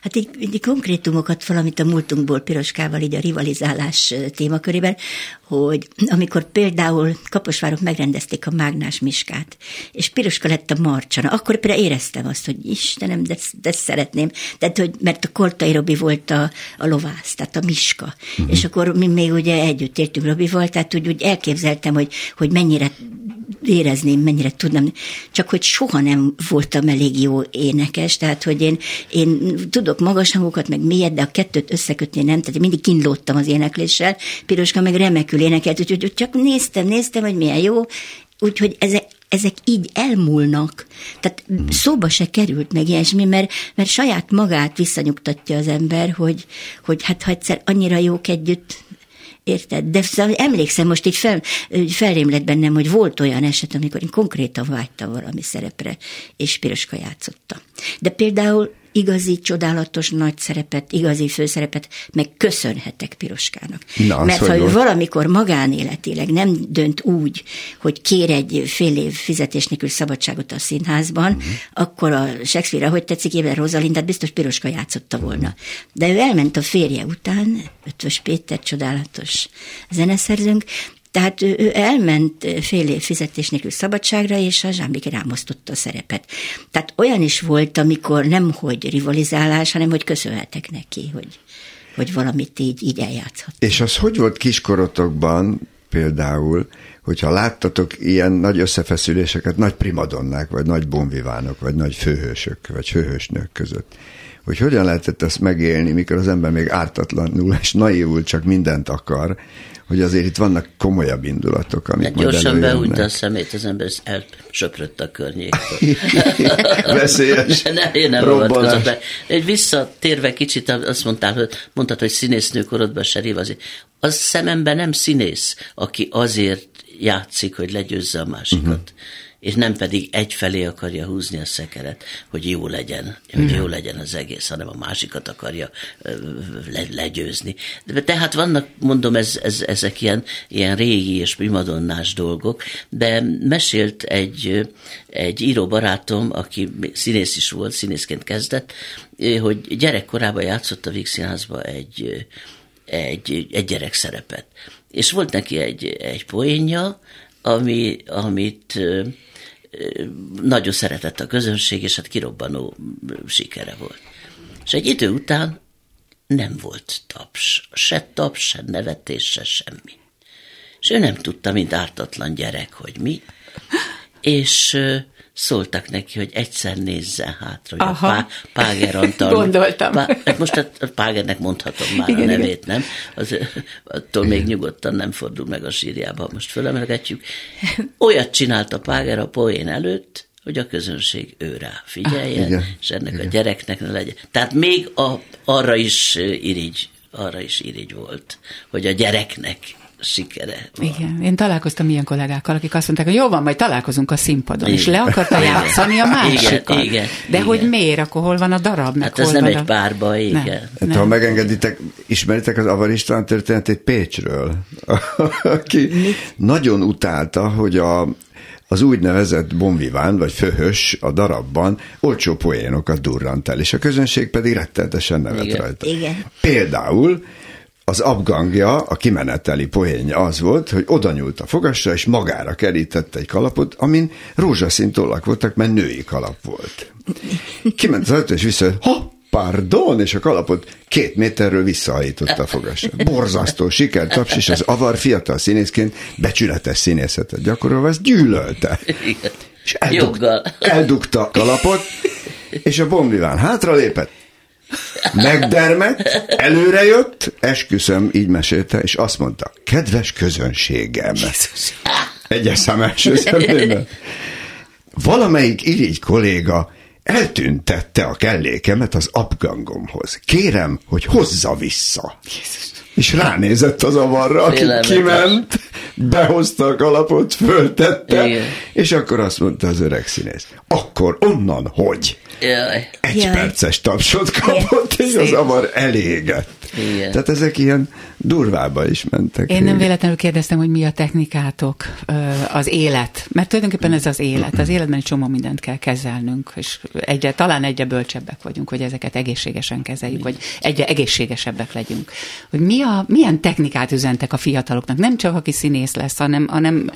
Hát így, így konkrétumokat valamit a múltunkból Piroskával, így a rivalizálás témakörében, hogy amikor például Kaposvárok megrendezték a Mágnás Miskát, és Piroska lett a Marcsana, akkor például éreztem azt, hogy Istenem, de, de szeretném, tehát, hogy, mert a Kortai Robi volt a, a lovász, tehát a Miska, uh-huh. és akkor mi még ugye együtt értünk Robival, tehát úgy, úgy elképzeltem, hogy, hogy mennyire érezném, mennyire tudnám, csak hogy soha nem voltam elég jó énekes, tehát hogy én, én tudok magas hangokat, meg mélyet, de a kettőt összekötni nem, tehát mindig kínlódtam az énekléssel, Piroska meg remekül énekelt, úgyhogy csak néztem, néztem, hogy milyen jó, úgyhogy ezek, ezek így elmúlnak. Tehát szóba se került meg ilyesmi, mert, mert saját magát visszanyugtatja az ember, hogy, hogy hát ha egyszer annyira jók együtt, Érted? De szóval emlékszem, most így fel, felrém lett bennem, hogy volt olyan eset, amikor én konkrétan vágytam valami szerepre, és Piroska játszotta. De például igazi, csodálatos nagy szerepet, igazi főszerepet meg köszönhetek Piroskának. Na, Mert ha ő valamikor magánéletileg nem dönt úgy, hogy kér egy fél év fizetés nélkül szabadságot a színházban, uh-huh. akkor a Shakespeare, ahogy tetszik, éve Rosalindát biztos Piroska játszotta volna. De ő elment a férje után, Ötvös Péter, csodálatos zeneszerzőnk, tehát ő, elment fél év fizetés nélkül szabadságra, és a Zsámbiki rámosztotta a szerepet. Tehát olyan is volt, amikor nem hogy rivalizálás, hanem hogy köszönhetek neki, hogy, hogy valamit így, így eljátszhat. És az hogy volt kiskorotokban például, hogyha láttatok ilyen nagy összefeszüléseket nagy primadonnák, vagy nagy bonvivánok, vagy nagy főhősök, vagy főhősnők között, hogy hogyan lehetett ezt megélni, mikor az ember még ártatlanul és naívul csak mindent akar, hogy azért itt vannak komolyabb indulatok, amik hát gyorsan beújta a szemét, az ember elsöprött a környéktől. Veszélyes ne, én nem avatkozom be. Egy visszatérve kicsit, azt mondtál, hogy mondtad, hogy színésznő korodban se rivazi. Az szememben nem színész, aki azért játszik, hogy legyőzze a másikat. Uh-huh és nem pedig egyfelé akarja húzni a szekeret, hogy jó legyen, hogy jó legyen az egész, hanem a másikat akarja le, legyőzni. De tehát vannak, mondom, ez, ez, ezek ilyen, ilyen régi és primadonnás dolgok, de mesélt egy, egy író barátom, aki színész is volt, színészként kezdett, hogy gyerekkorában játszott a Víg egy, egy, egy gyerek szerepet. És volt neki egy, egy poénja, ami, amit nagyon szeretett a közönség, és hát kirobbanó sikere volt. És egy idő után nem volt taps, se taps, se nevetés, se semmi. És ő nem tudta, mint ártatlan gyerek, hogy mi, és szóltak neki, hogy egyszer nézzen hátra, hogy Aha. a Pá, Páger Antal... Gondoltam. Pá, hát most a, Págernek mondhatom már igen, a nevét, igen. nem? Az, attól még nyugodtan nem fordul meg a sírjába, ha most fölemelgetjük. Olyat csinált a Páger a poén előtt, hogy a közönség őrá figyeljen, ah, igen, és ennek igen. a gyereknek ne legyen. Tehát még a, arra is irigy, arra is irigy volt, hogy a gyereknek sikere van. Igen, én találkoztam ilyen kollégákkal, akik azt mondták, hogy jó van, majd találkozunk a színpadon, igen. és le akarta játszani a másikat. Igen, igen, De igen. hogy miért, akkor hol van a darab? Meg hát ez nem a... egy párba, igen. Nem, hát, nem. Ha megengeditek, ismeritek az Avar István történetét Pécsről, aki nagyon utálta, hogy a, az úgynevezett bonviván, vagy föhös a darabban olcsó poénokat durrant el, és a közönség pedig rettenetesen nevet Igen. rajta. Igen. Például az abgangja, a kimeneteli poénja az volt, hogy oda nyúlt a fogasra, és magára kerítette egy kalapot, amin rózsaszín tollak voltak, mert női kalap volt. Kiment az ajtó, és vissza, ha, pardon, és a kalapot két méterről visszahájította a fogasra. Borzasztó taps, és az avar fiatal színészként becsületes színészetet gyakorolva, ezt gyűlölte. És eldug, eldugta a kalapot, és a bombiván hátralépett, Megdermet, előre jött, esküszöm, így mesélte, és azt mondta, kedves közönségem, egyes szám első szemében, valamelyik irigy kolléga eltüntette a kellékemet az abgangomhoz. Kérem, hogy hozza vissza. Jézus. És ránézett az avarra, aki Félelmetes. kiment, behozta a kalapot, föltette, Igen. és akkor azt mondta az öreg színész, akkor onnan hogy? Jaj. Egy Jaj. perces tapsot kapott, és az avar elégett. Igen. Tehát ezek ilyen durvába is mentek. Én nem véletlenül kérdeztem, hogy mi a technikátok, az élet. Mert tulajdonképpen ez az élet. Az életben egy csomó mindent kell kezelnünk, és egyre, talán egyre bölcsebbek vagyunk, hogy ezeket egészségesen kezeljük, vagy egyre egészségesebbek legyünk. Hogy mi a, milyen technikát üzentek a fiataloknak? Nem csak aki színész lesz, hanem, hanem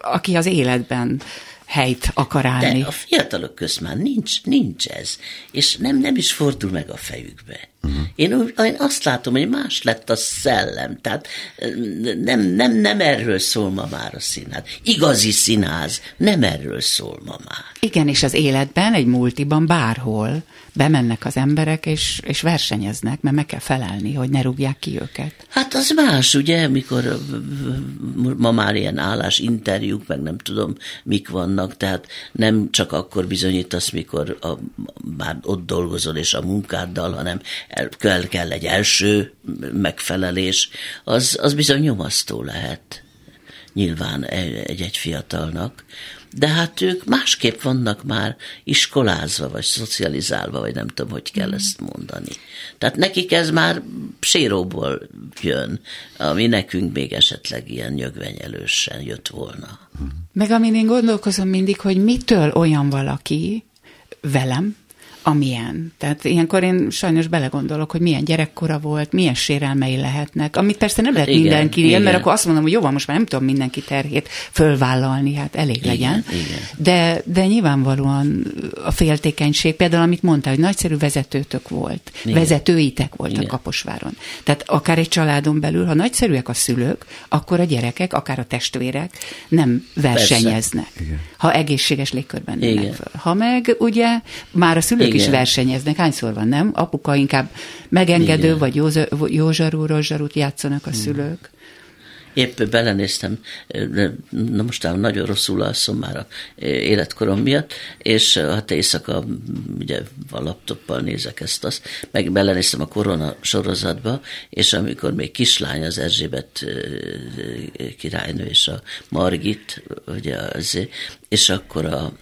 aki az életben helyt akar állni. De a fiatalok közt már nincs, nincs ez, és nem, nem is fordul meg a fejükbe. Uh-huh. Én, én azt látom, hogy más lett a szellem, tehát nem, nem, nem erről szól ma már a színház. Igazi színház nem erről szól ma már. Igen, és az életben, egy multiban, bárhol bemennek az emberek, és, és versenyeznek, mert meg kell felelni, hogy ne rúgják ki őket. Hát az más, ugye, mikor ma már ilyen állás interjúk, meg nem tudom, mik vannak, tehát nem csak akkor bizonyítasz, mikor a, már ott dolgozol és a munkáddal, hanem el, kell, kell egy első megfelelés, az, az bizony nyomasztó lehet nyilván egy-egy fiatalnak de hát ők másképp vannak már iskolázva, vagy szocializálva, vagy nem tudom, hogy kell ezt mondani. Tehát nekik ez már séróból jön, ami nekünk még esetleg ilyen nyögvenyelősen jött volna. Meg amin én gondolkozom mindig, hogy mitől olyan valaki velem, amilyen. Tehát ilyenkor én sajnos belegondolok, hogy milyen gyerekkora volt, milyen sérelmei lehetnek, amit persze nem lehet igen, mindenki, igen. mert akkor azt mondom, hogy jó van, most már nem tudom mindenki terhét fölvállalni, hát elég igen, legyen. Igen. De, de nyilvánvalóan a féltékenység, például amit mondta, hogy nagyszerű vezetőtök volt, igen. vezetőitek voltak igen. Kaposváron. Tehát akár egy családon belül, ha nagyszerűek a szülők, akkor a gyerekek, akár a testvérek nem versenyeznek. Ha egészséges légkörben nőnek föl. Ha meg ugye már a szülők is versenyeznek. Hányszor van, nem? Apuka inkább megengedő, Igen. vagy józsarú, rozsarút játszanak a szülők. Épp belenéztem, na most nagyon rosszul alszom már a életkorom miatt, és hát éjszaka ugye a laptoppal nézek ezt azt, meg belenéztem a korona sorozatba, és amikor még kislány az Erzsébet királynő és a Margit, ugye az, és akkor a,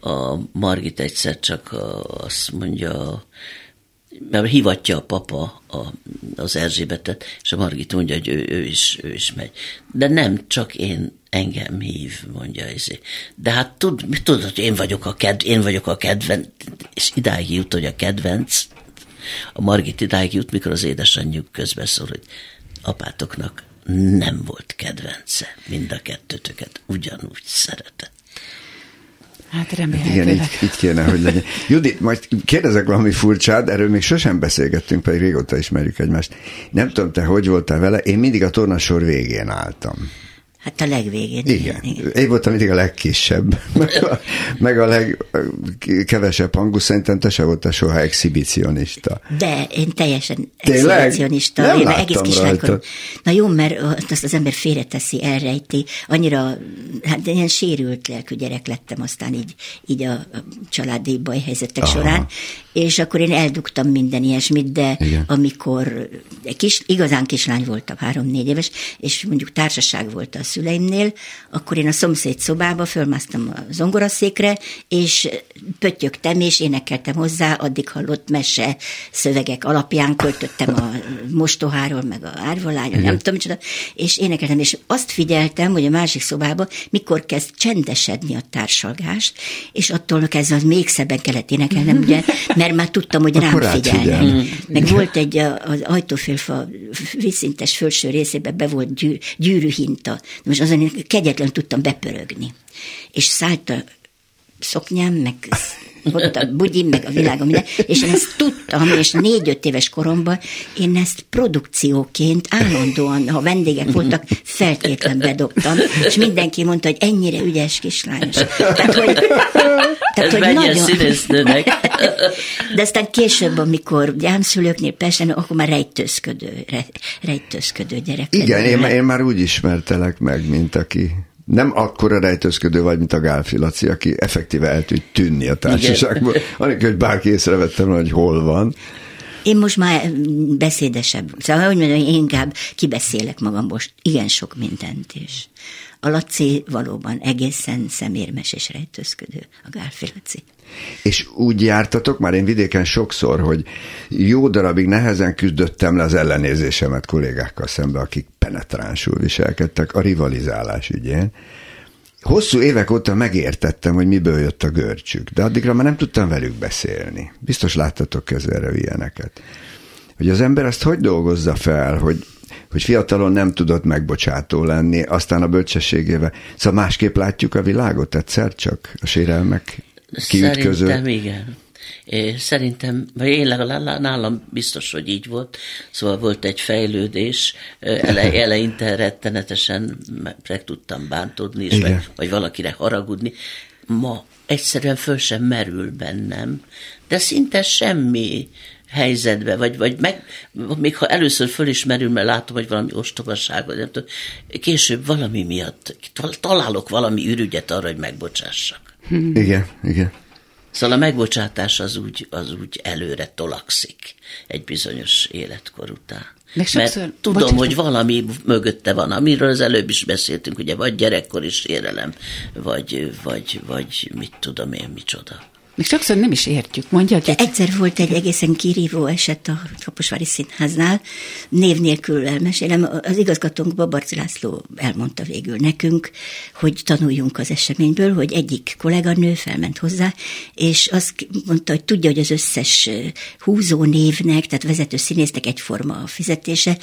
a Margit egyszer csak azt mondja, mert hivatja a papa a, az Erzsébetet, és a Margit mondja, hogy ő, ő, is, ő is megy. De nem csak én, engem hív, mondja ezé. De hát tud, tudod, hogy én vagyok a, kedv, én vagyok a kedvenc, és idáig jut, hogy a kedvenc, a Margit idáig jut, mikor az édesanyjuk közbeszól, hogy apátoknak nem volt kedvence, mind a kettőtöket ugyanúgy szeretett. Hát remélhetőleg. Igen, így, így kéne, hogy legyen. Judit, majd kérdezek valami furcsát, erről még sosem beszélgettünk, pedig régóta ismerjük egymást. Nem tudom, te hogy voltál vele, én mindig a tornasor végén álltam. Hát a legvégén. Igen. igen. Én voltam mindig a legkisebb, meg a, meg a legkevesebb hangú, szerintem te se voltál soha exhibicionista. De én teljesen Tényleg? exhibicionista. Nem én egész kislánykor. Na jó, mert azt az ember félreteszi, elrejti. Annyira, hát ilyen sérült lelkű gyerek lettem aztán így, így a, a családi bajhelyzetek Aha. során, és akkor én eldugtam minden ilyesmit, de Igen. amikor kis, igazán kislány voltam, három-négy éves, és mondjuk társaság volt a szüleimnél, akkor én a szomszéd szobába fölmásztam a zongoraszékre, és pöttyögtem, és énekeltem hozzá, addig hallott mese szövegek alapján költöttem a mostoháról, meg a árvalányról, nem tudom micsoda, és énekeltem, és azt figyeltem, hogy a másik szobába mikor kezd csendesedni a társalgás, és attól kezdve az még szebben kellett énekelnem, ugye, mert már tudtam, hogy rám figyelnek. Meg volt egy az ajtófélfa vízszintes felső részében be volt gyű, gyűrűhinta. Most azon kegyetlen tudtam bepörögni. És szállt a szoknyám, meg ott a bugyim, meg a világom, minden, és én ezt tudtam, és négy-öt éves koromban én ezt produkcióként állandóan, ha vendégek voltak, feltétlen bedobtam, és mindenki mondta, hogy ennyire ügyes kislány. Tehát, hogy, tehát, hogy nagyon... De aztán később, amikor gyámszülőknél persze, akkor már rejtőzködő, rejtőzködő gyerek. Igen, én, én már úgy ismertelek meg, mint aki nem akkora rejtőzködő vagy, mint a Gálfi Laci, aki effektíve el tud tűnni a társaságból, anélkül, hogy bárki észrevettem, hogy hol van. Én most már beszédesebb. Szóval, hogy mondjam, én inkább kibeszélek magamból igen sok mindent is. A Laci valóban egészen szemérmes és rejtőzködő, a Gálfi Laci. És úgy jártatok, már én vidéken sokszor, hogy jó darabig nehezen küzdöttem le az ellenézésemet kollégákkal szembe, akik penetránsul viselkedtek a rivalizálás ügyén. Hosszú évek óta megértettem, hogy miből jött a görcsük, de addigra már nem tudtam velük beszélni. Biztos láttatok közelre ilyeneket. Hogy az ember ezt hogy dolgozza fel, hogy hogy fiatalon nem tudott megbocsátó lenni, aztán a bölcsességével. Szóval másképp látjuk a világot egyszer csak a sérelmek kiütköző. Szerintem igen. Szerintem, vagy én legalább nálam biztos, hogy így volt. Szóval volt egy fejlődés, ele, eleinte rettenetesen meg tudtam bántódni, és meg, vagy valakire haragudni. Ma egyszerűen föl sem merül bennem, de szinte semmi helyzetbe, vagy, vagy meg, még ha először fölismerül, mert látom, hogy valami ostobaság, vagy nem tudom, később valami miatt találok valami ürügyet arra, hogy megbocsássak. Igen, igen. Szóval a megbocsátás az úgy, az úgy előre tolakszik egy bizonyos életkor után. Meg sokszor, Mert tudom, bocsánat. hogy valami mögötte van, amiről az előbb is beszéltünk, ugye, vagy gyerekkori sérelem, vagy, vagy, vagy mit tudom én, micsoda. Még sokszor nem is értjük, mondja. De egyszer volt egy egészen kirívó eset a Kaposvári Színháznál, név nélkül elmesélem. Az igazgatónk Babarci László elmondta végül nekünk, hogy tanuljunk az eseményből, hogy egyik kolléganő felment hozzá, és azt mondta, hogy tudja, hogy az összes húzó névnek, tehát vezető színésznek egyforma a fizetése,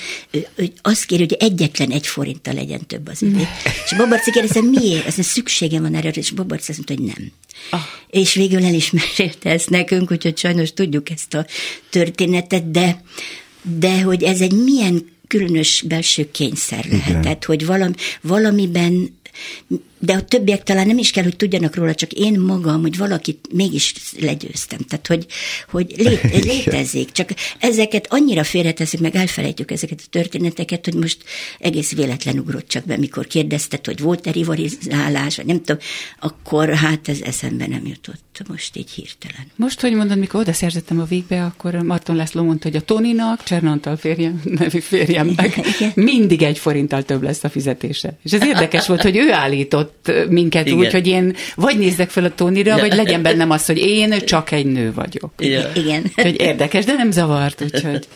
hogy azt kéri, hogy egyetlen egy forinttal legyen több az üvé. És Babarci kérdezte, miért? Azt szüksége van erre, és Babarci azt mondta, hogy nem. Ah. És végül el is mesélte ezt nekünk, úgyhogy sajnos tudjuk ezt a történetet, de, de hogy ez egy milyen különös belső kényszer lehetett, hogy valami, valamiben de a többiek talán nem is kell, hogy tudjanak róla, csak én magam, hogy valakit mégis legyőztem. Tehát, hogy, hogy lé, létezik. Csak ezeket annyira félreteszik, meg elfelejtjük ezeket a történeteket, hogy most egész véletlen ugrott csak be, mikor kérdezted, hogy volt-e rivalizálás, vagy nem tudom, akkor hát ez eszembe nem jutott most így hirtelen. Most, hogy mondod, mikor oda szerzettem a végbe, akkor Marton László mondta, hogy a Toninak, Csernantal férjem, nevű férjemnek mindig egy forinttal több lesz a fizetése. És ez érdekes volt, hogy ő állított megszokott minket Igen. úgy, hogy én vagy nézzek fel a Tónira, vagy legyen bennem az, hogy én csak egy nő vagyok. Igen. Hogy érdekes, de nem zavart, úgyhogy...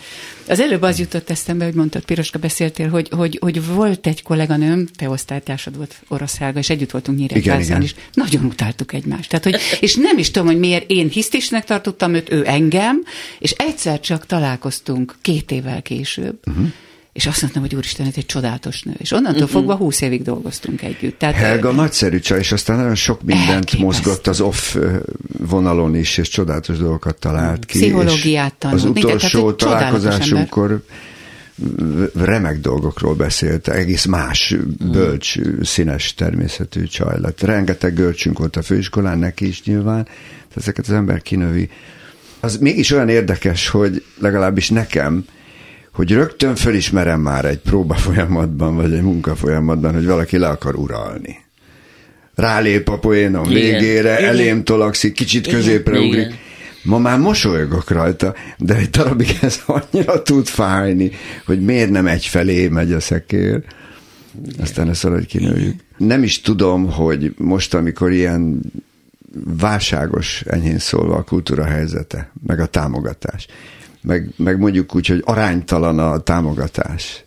Az előbb az jutott eszembe, hogy mondtad, Piroska, beszéltél, hogy, hogy, hogy volt egy kolléganőm, te osztálytársad volt orosz Helga, és együtt voltunk Nyíregyházán is. Nagyon utáltuk egymást. Tehát, hogy, és nem is tudom, hogy miért én hisztisnek tartottam őt, ő engem, és egyszer csak találkoztunk két évvel később. Uh-huh és azt mondtam, hogy úristen, ez egy csodálatos nő. És onnantól uh-uh. fogva húsz évig dolgoztunk együtt. Tehát, Helga nagyszerű csaj, és aztán nagyon sok mindent elképesztő. mozgott az off vonalon is, és csodálatos dolgokat talált ki. Pszichológiát tanult. Az utolsó találkozásunkkor remek dolgokról beszélt, egész más, bölcs, színes természetű csaj lett. Rengeteg görcsünk volt a főiskolán, neki is nyilván, ezeket az ember kinövi. Az mégis olyan érdekes, hogy legalábbis nekem, hogy rögtön fölismerem már egy próba folyamatban, vagy egy munka folyamatban, hogy valaki le akar uralni. Rálép a poénom Igen. végére, Igen. elém tolakszik, kicsit Igen. középre Igen. ugrik. Ma már mosolygok rajta, de egy darabig ez annyira tud fájni, hogy miért nem egyfelé megy a szekér. Aztán ezt valahogy kinőjük. Nem is tudom, hogy most, amikor ilyen válságos, enyhén szólva a kultúra helyzete, meg a támogatás meg, meg mondjuk úgy, hogy aránytalan a támogatás,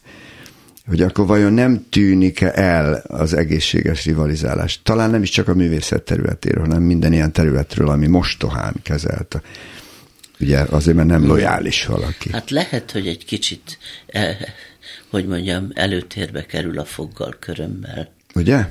hogy akkor vajon nem tűnik-e el az egészséges rivalizálás? Talán nem is csak a művészet területéről, hanem minden ilyen területről, ami mostohán kezelt. Ugye azért, mert nem lojális valaki. Hát lehet, hogy egy kicsit, eh, hogy mondjam, előtérbe kerül a foggal körömmel. Ugye? Eh,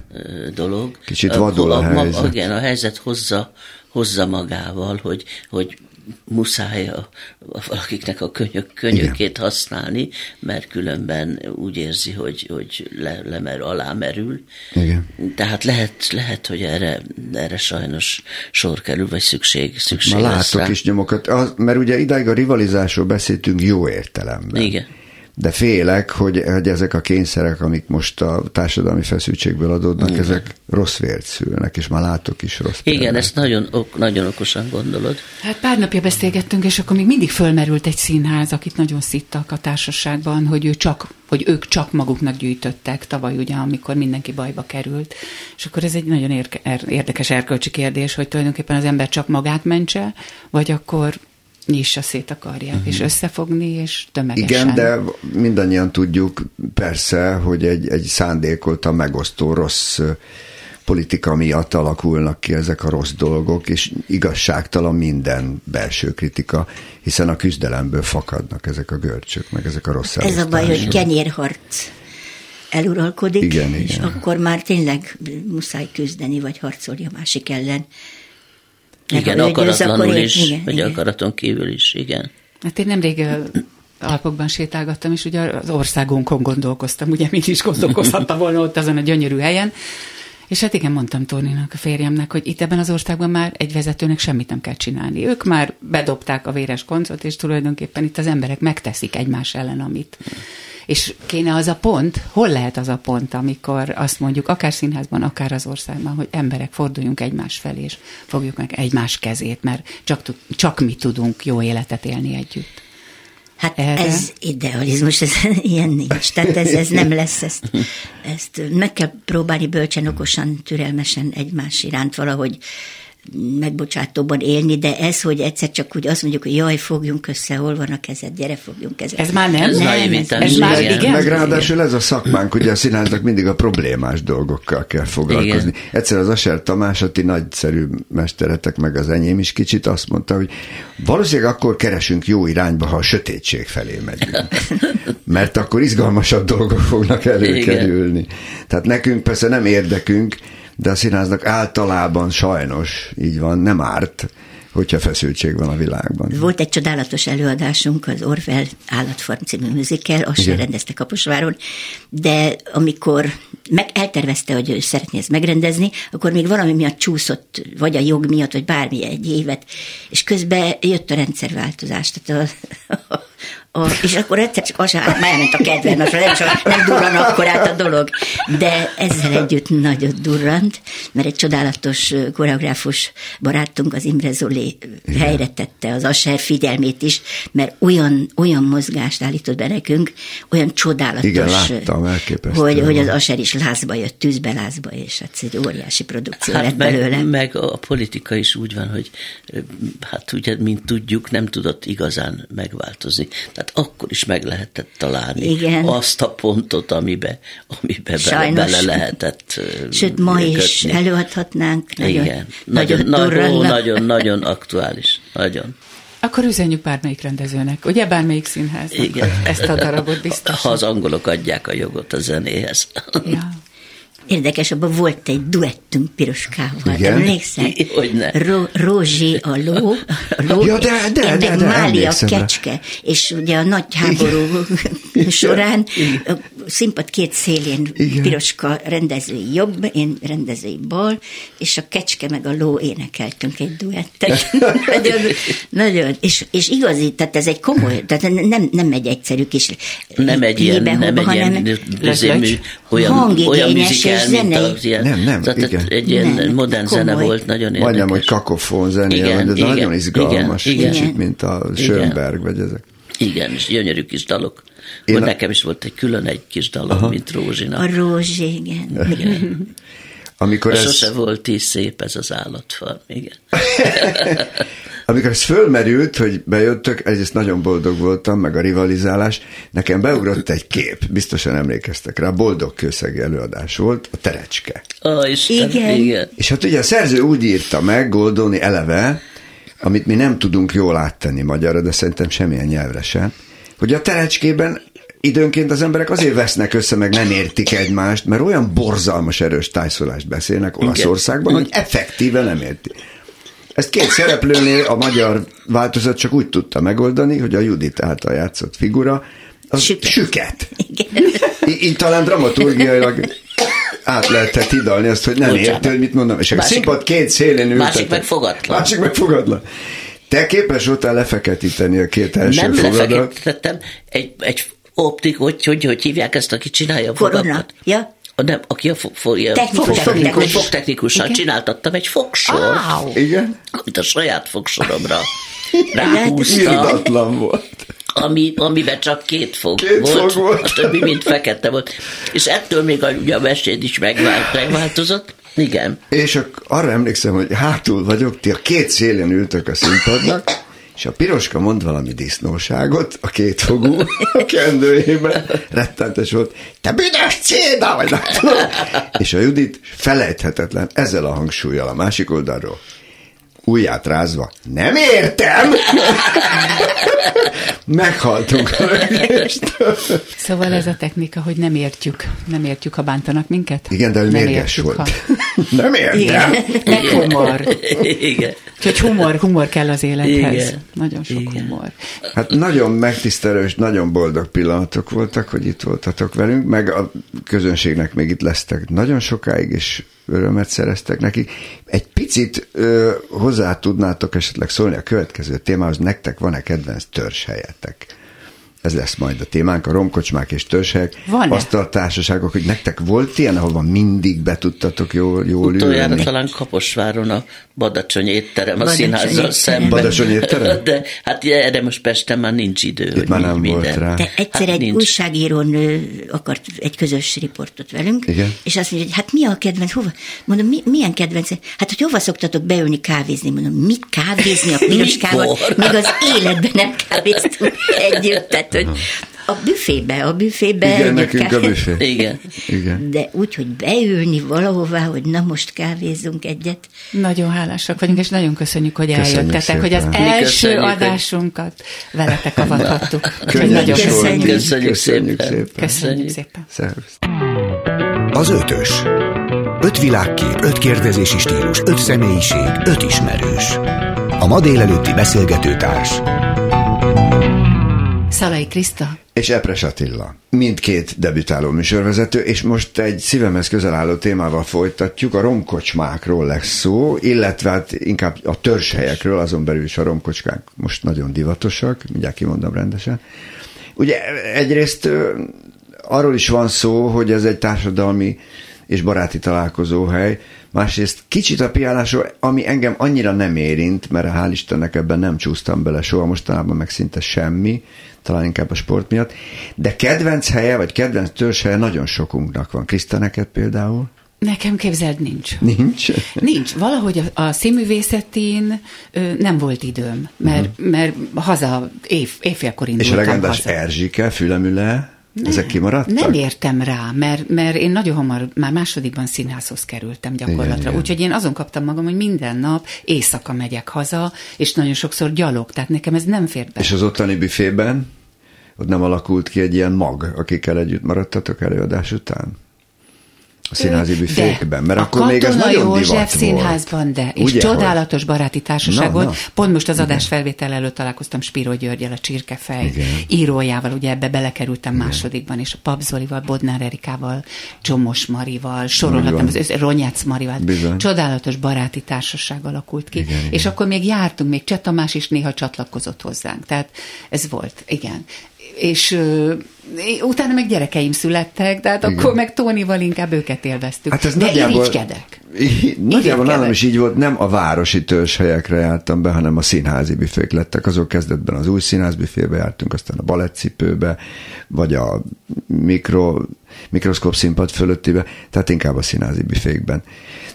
dolog. Kicsit vadul a, a, a helyzet. Igen, a helyzet hozza, hozza magával, hogy, hogy muszáj a, a valakiknek a könyök, könyökét Igen. használni, mert különben úgy érzi, hogy, hogy le, lemer, alá merül. Igen. Tehát lehet, lehet, hogy erre, erre sajnos sor kerül, vagy szükség, szükség Ma látok rá. is nyomokat, az, mert ugye idáig a rivalizásról beszéltünk jó értelemben. Igen de félek, hogy, hogy ezek a kényszerek, amik most a társadalmi feszültségből adódnak, Igen. ezek rossz vért szülnek, és már látok is rossz Igen, példát. ezt nagyon, ok, nagyon okosan gondolod. Hát pár napja beszélgettünk, és akkor még mindig fölmerült egy színház, akit nagyon szittak a társaságban, hogy, ő csak, hogy ők csak maguknak gyűjtöttek tavaly, ugye, amikor mindenki bajba került. És akkor ez egy nagyon érke, er, érdekes erkölcsi kérdés, hogy tulajdonképpen az ember csak magát mentse, vagy akkor nyissa szét akarják, uh-huh. és mhm. összefogni, és tömegesen. Igen, de mindannyian tudjuk persze, hogy egy, egy szándékolta megosztó rossz politika miatt alakulnak ki ezek a rossz dolgok, és igazságtalan minden belső kritika, hiszen a küzdelemből fakadnak ezek a görcsök, meg ezek a rossz Ez a baj, hogy kenyérharc eluralkodik, igen, és igen. akkor már tényleg muszáj küzdeni, vagy harcolni a másik ellen. Igen, akaratlanul akkor- is, igen, vagy igen. akaraton kívül is, igen. Hát én nemrég Alpokban sétálgattam, és ugye az országunkon gondolkoztam, ugye mit is gondolkozhattam volna ott azon a gyönyörű helyen, és hát igen, mondtam Tóninak, a férjemnek, hogy itt ebben az országban már egy vezetőnek semmit nem kell csinálni. Ők már bedobták a véres koncot, és tulajdonképpen itt az emberek megteszik egymás ellen, amit. És kéne az a pont, hol lehet az a pont, amikor azt mondjuk, akár színházban, akár az országban, hogy emberek forduljunk egymás felé, és fogjuk meg egymás kezét, mert csak, csak mi tudunk jó életet élni együtt. Hát Erre? ez idealizmus, ez ilyen nincs. Tehát ez, ez nem lesz, ezt, ezt meg kell próbálni bölcsen, okosan, türelmesen egymás iránt valahogy megbocsátóban élni, de ez, hogy egyszer csak úgy azt mondjuk, hogy jaj, fogjunk össze, hol van a kezed, gyere, fogjunk össze. Ez már nem? Ez nem, naivitás, ez már igen. igen? Meg ráadásul ez a szakmánk, ugye a színháznak mindig a problémás dolgokkal kell foglalkozni. Igen. Egyszer az Aser Tamás, a ti nagyszerű mesteretek, meg az enyém is kicsit azt mondta, hogy valószínűleg akkor keresünk jó irányba, ha a sötétség felé megyünk. Mert akkor izgalmasabb dolgok fognak előkerülni. Tehát nekünk persze nem érdekünk, de a színháznak általában sajnos így van, nem árt, hogyha feszültség van a világban. Volt egy csodálatos előadásunk, az Orwell állatfarm című műzikkel, azt sem rendezte Kaposváron, de amikor meg eltervezte, hogy ő szeretné ezt megrendezni, akkor még valami miatt csúszott, vagy a jog miatt, vagy bármi egy évet, és közben jött a rendszerváltozás. Tehát a, a, és akkor egyszer csak hát már elment a kedvem, most nem, csak nem durran akkor át a dolog. De ezzel együtt nagyot durrant, mert egy csodálatos koreográfus barátunk, az Imre Zoli helyre tette az Asser figyelmét is, mert olyan, olyan mozgást állított be nekünk, olyan csodálatos, Igen, láttam, hogy, hogy az. Asser is lázba jött, tűzbe lázba, és hát egy óriási produkció Hát lett meg, belőle. meg a politika is úgy van, hogy hát ugye, mint tudjuk, nem tudott igazán megváltozni. Tehát akkor is meg lehetett találni Igen. azt a pontot, amibe, amibe bele, Sajnos. bele lehetett Sőt, ma is kötni. előadhatnánk. Nagyon, Igen, nagyon, nagyon, nagyon, nagyon aktuális. Nagyon. Akkor üzenjük bármelyik rendezőnek, ugye bármelyik színháznak Igen. ezt a darabot biztos. Ha az angolok adják a jogot a zenéhez. Ja. Érdekes, abban volt egy duettünk Piroskával. Igen? Emlékszel? Hogyne. Ro- Rózsi a ló, a ló Ja, de- de- én de- meg de, Máli a emlékszem rá. kecske. És ugye a nagy háború során a színpad két szélén Igen. Piroska rendezői jobb, én rendezői bal, és a kecske meg a ló énekeltünk egy duettet. nagyon, nagyon, és, és igazi, tehát ez egy komoly, tehát nem, nem egy egyszerű kis Nem egy ilyen, nem hova, egy ilyen üzemű, olyan, olyan műzikál, mint zenei. az ilyen. Nem, nem, tehát igen. egy ilyen Nem, modern zene komoly. volt, nagyon érdekes. Majdnem, hogy kakofon zenéje, Igen, van, de igen, nagyon izgalmas, igen, kicsit, igen. mint a Schönberg, vagy ezek. Igen, és gyönyörű kis dalok. Én a- nekem is volt egy külön egy kis dalom, Aha. mint Rózsinak. A Rózsi, igen. Amikor Ez... ez, Sose volt is szép ez az állatfarm, igen. amikor ez fölmerült, hogy bejöttök, egyrészt nagyon boldog voltam, meg a rivalizálás, nekem beugrott egy kép, biztosan emlékeztek rá, boldog kőszegi előadás volt, a terecske. Ó, Isten, Igen. igen. igen. És hát ugye a szerző úgy írta meg, Goldoni eleve, amit mi nem tudunk jól áttenni magyarra, de szerintem semmilyen nyelvre sem, hogy a terecskében időnként az emberek azért vesznek össze, meg nem értik egymást, mert olyan borzalmas erős tájszólást beszélnek Olaszországban, hogy effektíve nem érti. Ezt két szereplőnél a magyar változat csak úgy tudta megoldani, hogy a Judit által játszott figura az Süket. süket. Í- Így talán dramaturgiailag át lehetett hidalni azt, hogy nem érti, hogy mit mondom. És a színpad két szélén ültetek. másik meg fogatlan. Másik meg fogatlan. Te képes voltál lefeketíteni a két első Nem fogadat. lefekítettem egy, egy optik, hogy, hogy, hogy hívják ezt, aki csinálja a Korona. Ja? A nem, aki a fog, fog, Technikus, fogtechnikus, technikus. fogtechnikussal Igen. csináltattam egy fogsort, Wow. Igen? amit a saját fogsoromra ráhúztam, Irdatlan volt. ami, amiben csak két fog Két volt, fog volt. a többi mind fekete volt. És ettől még a, ugye a meséd is megvált, megváltozott. Igen. És arra emlékszem, hogy hátul vagyok, ti a két szélén ültök a színpadnak, és a piroska mond valami disznóságot a kétfogú a kendőjében. Rettentes volt. Te büdös céda vagy! És a Judit felejthetetlen ezzel a hangsúlyjal a másik oldalról. Ujját rázva, nem értem! Meghaltunk a rögéstől. Szóval ez a technika, hogy nem értjük, nem értjük, ha bántanak minket. Igen, de ő nem mérges értjük, volt. Ha... Nem értem! Meg humor. Igen. Úgyhogy humor, humor kell az élethez. Igen. Nagyon sok Igen. humor. Hát nagyon megtisztelő és nagyon boldog pillanatok voltak, hogy itt voltatok velünk, meg a közönségnek még itt lesztek nagyon sokáig, és örömet szereztek nekik. Egy picit ö, hozzá tudnátok esetleg szólni a következő témához, nektek van-e kedvenc törzshelyetek? Ez lesz majd a témánk, a romkocsmák és törzshelyek. Van-e? Asztaltársaságok, hogy nektek volt ilyen, ahova mindig be tudtatok jól, jól Utoljára ülni? talán Kaposváron a Badacsony étterem a színházzal szemben. Badacsony étterem? De hát erre most Pesten már nincs idő. hogy már nem volt minden. rá. De egyszer Hát egy nincs. újságírón ö, akart egy közös riportot velünk, Igen. és azt mondja, hogy hát mi a kedvenc, hova? Mondom, mi, milyen kedvenc? Hát, hogy hova szoktatok beülni kávézni? Mondom, mit kávézni a piros Mikor? kávát? Még az életben nem kávéztunk együtt. Tehát, hogy a büfébe, a büfébe. Igen, együtt nekünk a kávé- büfé. Igen. Igen. De úgy, hogy beülni valahová, hogy na most kávézzunk egyet. Nagyon hálásak vagyunk, és nagyon köszönjük, hogy Köszönjük eljöttetek, hogy az szépen. Első adásunkat veletek avathattuk. Köszönjük. Köszönjük Köszönjük szépen. szépen. Köszönjük szépen. Szervusz. Az ötös. Öt világkép, öt kérdezési stílus, öt személyiség, öt ismerős. A ma délelőtti beszélgetőtárs Szalai Kriszta, és Epres Attila. Mindkét debütáló műsorvezető, és most egy szívemhez közel álló témával folytatjuk. A romkocsmákról lesz szó, illetve hát inkább a törzshelyekről, azon belül is a romkocskák most nagyon divatosak, mindjárt kimondom rendesen. Ugye egyrészt arról is van szó, hogy ez egy társadalmi és baráti találkozóhely, másrészt kicsit a piálásról, ami engem annyira nem érint, mert hál' Istennek ebben nem csúsztam bele soha, mostanában meg szinte semmi, talán inkább a sport miatt, de kedvenc helye, vagy kedvenc törzshelye nagyon sokunknak van. Kriszta, neked például? nekem képzeld nincs. Nincs? Nincs. Valahogy a, a színművészetén ö, nem volt időm, mert, uh-huh. mert haza év, évfélkor Mhm. És a indultam legendás haza. Erzsike, Fülemüle, ezek kimaradtak? Nem értem rá, mert, mert én nagyon hamar, már másodikban színházhoz kerültem igen. Úgyhogy én azon kaptam magam, hogy minden nap éjszaka megyek haza, és nagyon sokszor gyalog, tehát nekem ez nem fér be. És az ottani büfében? Ott nem alakult ki egy ilyen mag, akikkel együtt maradtatok előadás után? A színházi büfékben, mert a akkor még ez nagyon József divat színházban, de. És Ugye, csodálatos baráti társaság Na, volt. na. Pont most az adás felvétel előtt találkoztam Spiro Györgyel, a Csirkefej Igen. írójával, ugye ebbe belekerültem másodikban, és a Pap Zolival, Bodnár Erikával, Csomos Marival, sorolhatnám, az össze- Ronyác Marival. Bizony. Csodálatos baráti társaság alakult ki. Igen, és igen. akkor még jártunk, még Cseh Tamás is néha csatlakozott hozzánk. Tehát ez volt, igen. És utána meg gyerekeim születtek, tehát Igen. akkor meg Tónival inkább őket élveztük. Hát ez De nagyjából, irigykedek. Nagyjából nálam is így volt, nem a városi törzshelyekre jártam be, hanem a színházi büfék lettek. Azok kezdetben az új színházbüfébe jártunk, aztán a balettcipőbe, vagy a mikro, mikroszkóp színpad fölöttibe, tehát inkább a színházi büfékben.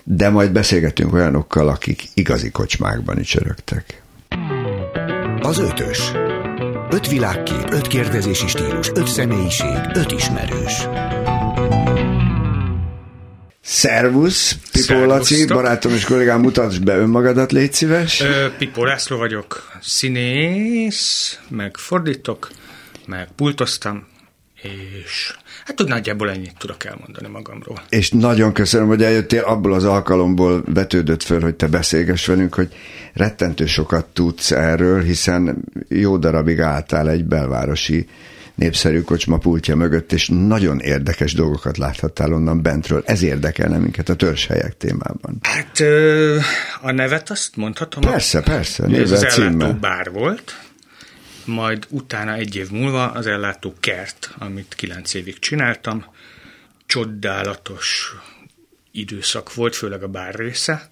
De majd beszélgetünk olyanokkal, akik igazi kocsmákban is örögtek. Az ötös. Öt világkép, öt kérdezési stílus, öt személyiség, öt ismerős. Szervusz, Pipó. Laci, barátom és kollégám, mutasd be önmagadat, légy szíves. Ö, Pipó László vagyok, színész, meg fordítok, meg pultoztam, és hát úgy nagyjából ennyit tudok elmondani magamról. És nagyon köszönöm, hogy eljöttél, abból az alkalomból vetődött föl, hogy te beszélgess velünk, hogy rettentő sokat tudsz erről, hiszen jó darabig álltál egy belvárosi népszerű kocsma pultja mögött, és nagyon érdekes dolgokat láthattál onnan bentről. Ez érdekelne minket a törzshelyek témában. Hát a nevet azt mondhatom? Persze, persze, Ez az ellátó bár volt, majd utána egy év múlva az ellátó kert, amit kilenc évig csináltam. Csodálatos időszak volt, főleg a bár része.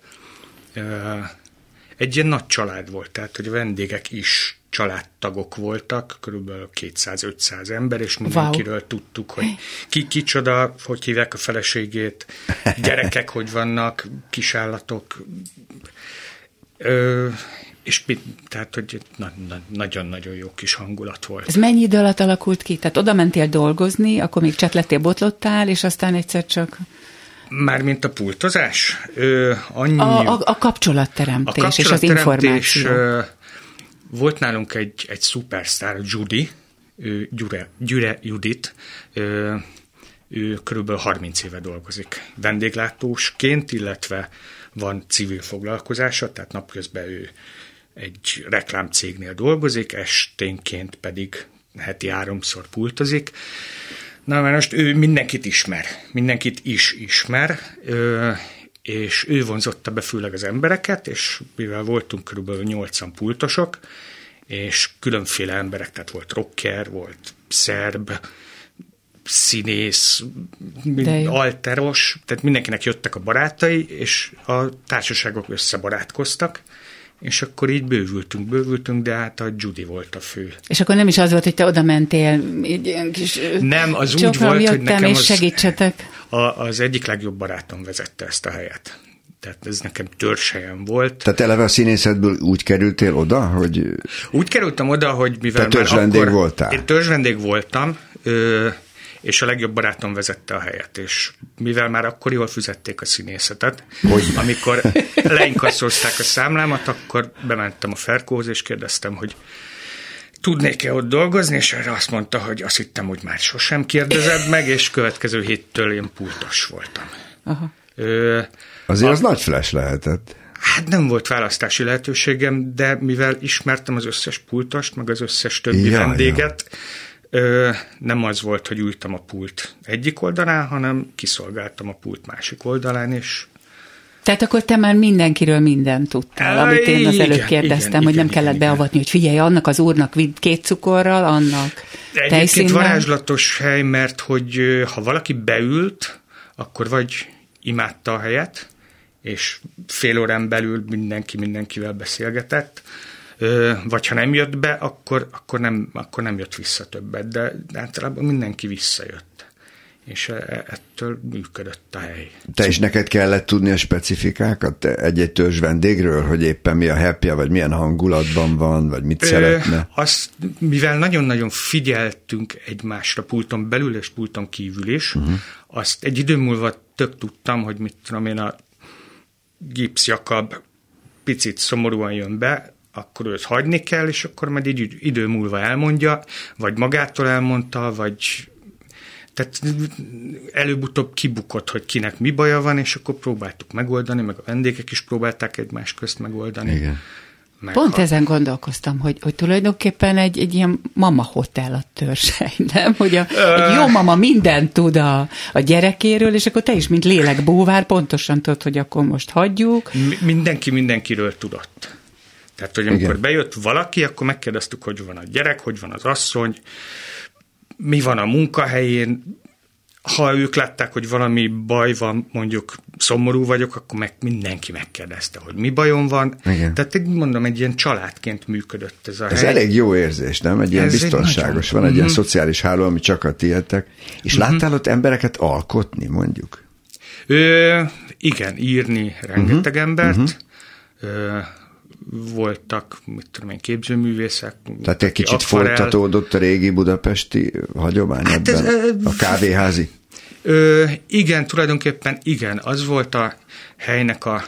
Egy ilyen nagy család volt, tehát hogy a vendégek is családtagok voltak, körülbelül 200-500 ember, és mindenkiről tudtuk, hogy ki kicsoda, hogy hívják a feleségét, gyerekek hogy vannak, kisállatok, Ö, és tehát, hogy na- na- nagyon-nagyon jó kis hangulat volt. Ez mennyi idő alatt alakult ki? Tehát oda mentél dolgozni, akkor még csetlettél, botlottál, és aztán egyszer csak Mármint a pultozás? Ö, annyi... a, a, a kapcsolatteremtés, A és az információ. ö, Volt nálunk egy, egy szupersztár, Judy, ő Gyure, Gyure Judit, ö, ő körülbelül 30 éve dolgozik vendéglátósként, illetve van civil foglalkozása, tehát napközben ő egy reklámcégnél dolgozik, esténként pedig heti háromszor pultozik. Na, mert most ő mindenkit ismer, mindenkit is ismer, és ő vonzotta be főleg az embereket, és mivel voltunk körülbelül 80 pultosok, és különféle emberek, tehát volt rocker, volt szerb, színész, alteros, tehát mindenkinek jöttek a barátai, és a társaságok összebarátkoztak, és akkor így bővültünk, bővültünk, de hát a Judy volt a fő. És akkor nem is az volt, hogy te oda mentél, így ilyen kis Nem, az úgy volt, hogy nekem és az- segítsetek. A, az egyik legjobb barátom vezette ezt a helyet. Tehát ez nekem törzshelyem volt. Tehát eleve a színészetből úgy kerültél oda, hogy Úgy kerültem oda, hogy mivel Te már törzsvendég akkor, voltál? Én törzsvendég voltam, ö, és a legjobb barátom vezette a helyet, és mivel már akkor jól fizették a színészetet, Hogy? amikor leinkasszozták a számlámat, akkor bementem a Ferkóhoz, és kérdeztem, hogy tudnék-e ott dolgozni, és erre azt mondta, hogy azt hittem, hogy már sosem kérdezed meg, és következő héttől én pultos voltam. Aha. Ö, azért az nagy flash lehetett. Hát nem volt választási lehetőségem, de mivel ismertem az összes pultost, meg az összes többi Ja, vendéget, ö, nem az volt, hogy ültem a pult egyik oldalán, hanem kiszolgáltam a pult másik oldalán, és Tehát akkor te már mindenkiről mindent tudtál, amit én az előbb kérdeztem, igen, hogy igen, nem kellett igen, beavatni, hogy figyelj, annak az úrnak vidd két cukorral, annak Egyébként varázslatos hely, mert hogy ha valaki beült, akkor vagy imádta a helyet, és fél órán belül mindenki mindenkivel beszélgetett, vagy ha nem jött be, akkor, akkor, nem, akkor nem jött vissza többet, de általában mindenki visszajött. És e- ettől működött a hely. Te is neked kellett tudni a specifikákat egy-egy törzs vendégről, hogy éppen mi a happy vagy milyen hangulatban van, vagy mit szeretne? Ö, azt, mivel nagyon-nagyon figyeltünk egymásra pulton belül és pulton kívül is, uh-huh. azt egy idő múlva tök tudtam, hogy mit tudom én, a Gips Jakab picit szomorúan jön be, akkor őt hagyni kell, és akkor majd egy idő múlva elmondja, vagy magától elmondta, vagy tehát előbb-utóbb kibukott, hogy kinek mi baja van, és akkor próbáltuk megoldani, meg a vendégek is próbálták egymás közt megoldani. Igen. Meg Pont ha- ezen gondolkoztam, hogy, hogy tulajdonképpen egy, egy ilyen mama hotel a törzsely, nem? Hogy a, egy jó mama mindent tud a, a gyerekéről, és akkor te is, mint lélekbúvár, pontosan tudod, hogy akkor most hagyjuk. Mi- mindenki mindenkiről tudott. Tehát, hogy amikor Igen. bejött valaki, akkor megkérdeztük, hogy van a gyerek, hogy van az asszony, mi van a munkahelyén, ha ők látták, hogy valami baj van, mondjuk szomorú vagyok, akkor meg mindenki megkérdezte, hogy mi bajom van. Igen. Tehát egy, mondom, egy ilyen családként működött ez a Ez hely. elég jó érzés, nem? Egy ilyen Ez egy biztonságos, nagyon- van egy ilyen Mhm. szociális háló, ami csak a tietek. És láttál ott embereket alkotni, mondjuk? Ö, igen, írni rengeteg uh-huh. embert. Ö, voltak, mit tudom én, képzőművészek. Tehát egy kicsit akvarell. folytatódott a régi budapesti hagyomány Hát ebben? ez, a kávéházi? Ö, igen, tulajdonképpen igen, az volt a helynek a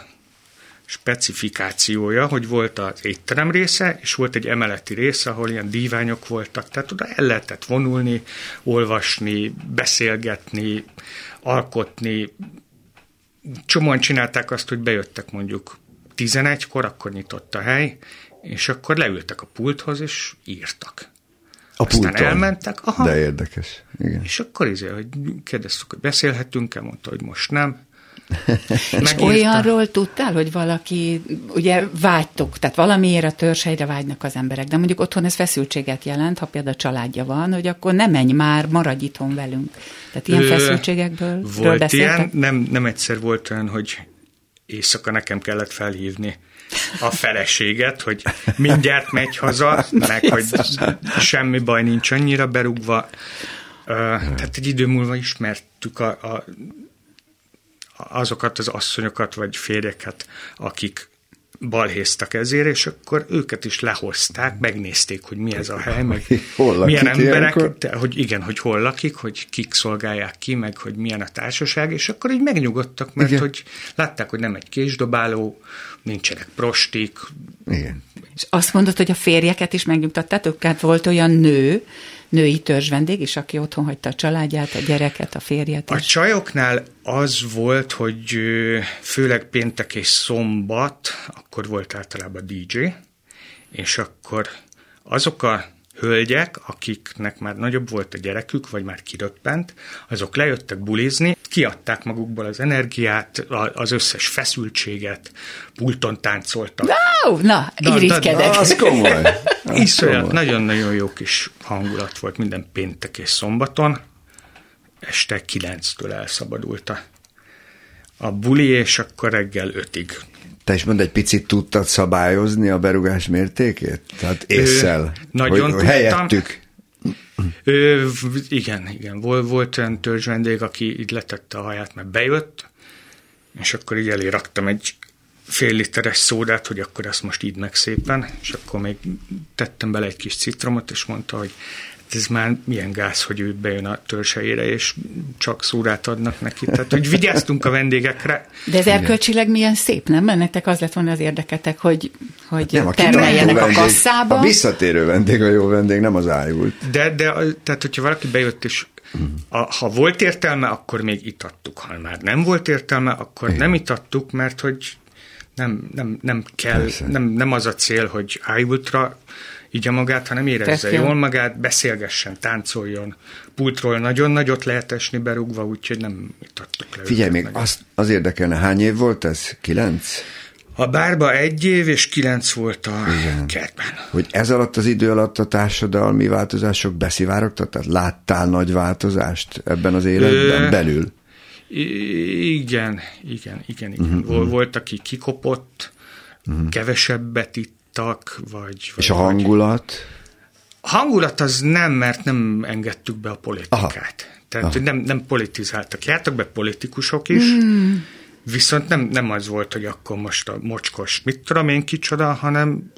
specifikációja, hogy volt az étterem része, és volt egy emeleti része, ahol ilyen díványok voltak, tehát oda el lehetett vonulni, olvasni, beszélgetni, alkotni. Csomóan csinálták azt, hogy bejöttek mondjuk 11-kor, akkor nyitott a hely, és akkor leültek a pulthoz, és írtak. A Aztán pulton. elmentek, aha, De érdekes. Igen. és akkor izé, hogy kérdeztük, hogy beszélhetünk-e, mondta, hogy most nem. És olyanról tudtál, hogy valaki, ugye vágytok, tehát valamiért a törzselyre vágynak az emberek, de mondjuk otthon ez feszültséget jelent, ha például családja van, hogy akkor ne menj már, maradj itthon velünk. Tehát ilyen Ö, feszültségekből Volt beszéltek? ilyen, nem, nem egyszer volt olyan, hogy éjszaka nekem kellett felhívni a feleséget, hogy mindjárt megy haza, meg hogy semmi baj nincs annyira berúgva. Tehát egy idő múlva ismertük a, a, azokat az asszonyokat vagy férjeket, akik balhéztak ezért, és akkor őket is lehozták, megnézték, hogy mi ez a hely, meg hol milyen emberek, ilyenkor? hogy igen, hogy hol lakik, hogy kik szolgálják ki, meg hogy milyen a társaság, és akkor így megnyugodtak, mert Igen. hogy látták, hogy nem egy késdobáló, nincsenek prostik, Igen. És azt mondod, hogy a férjeket is megnyugtattátok? Tehát volt olyan nő, női törzsvendég is, aki otthon hagyta a családját, a gyereket, a férjet A is. csajoknál az volt, hogy főleg péntek és szombat, akkor volt általában DJ, és akkor azok a hölgyek, akiknek már nagyobb volt a gyerekük, vagy már kiröppent, azok lejöttek bulizni, kiadták magukból az energiát, az összes feszültséget, pulton táncoltak. Ó, na, Na, irigykedek. Az komoly. Iszonyat, nagyon-nagyon jó kis hangulat volt minden péntek és szombaton. Este kilenctől elszabadult a, a buli, és akkor reggel ötig. Te is mondd, egy picit tudtad szabályozni a berugás mértékét? Tehát észsel. nagyon hogy, tudtam. helyettük. Ö, igen, igen. Volt, volt olyan törzs vendég, aki így letette a haját, mert bejött, és akkor így elé raktam egy fél literes szódát, hogy akkor ezt most így meg szépen, és akkor még tettem bele egy kis citromot, és mondta, hogy ez már milyen gáz, hogy ő bejön a törzs helyére, és csak szódát adnak neki. Tehát, hogy vigyáztunk a vendégekre. De ez erkölcsileg milyen szép, nem? Nektek az lett volna az érdeketek, hogy, hogy Nem, a termeljenek a vendég, kasszába. A visszatérő vendég a jó vendég, nem az ájult. De, de tehát, hogyha valaki bejött, és a, ha volt értelme, akkor még itattuk. Ha már nem volt értelme, akkor Igen. nem itattuk, mert hogy nem, nem, nem kell, Persze. nem, nem az a cél, hogy ájultra igya magát, hanem érezze Persze. jól magát, beszélgessen, táncoljon. Pultról nagyon nagyot lehet esni berúgva, úgyhogy nem itattuk le. Figyelj, még nagyon. az, az érdekelne, hány év volt ez? Kilenc? A bárba egy év és kilenc volt a Igen. kertben. Hogy ez alatt az idő alatt a társadalmi változások beszivárogtak? Tehát láttál nagy változást ebben az életben Ö, belül? Igen, igen, igen, igen. Uh-huh. Volt, aki kikopott, uh-huh. kevesebbet ittak, vagy... És a hangulat? A hangulat az nem, mert nem engedtük be a politikát. Aha. Tehát Aha. nem, nem politizáltak. Jártak be politikusok is, mm. viszont nem, nem az volt, hogy akkor most a mocskos mit tudom én kicsoda, hanem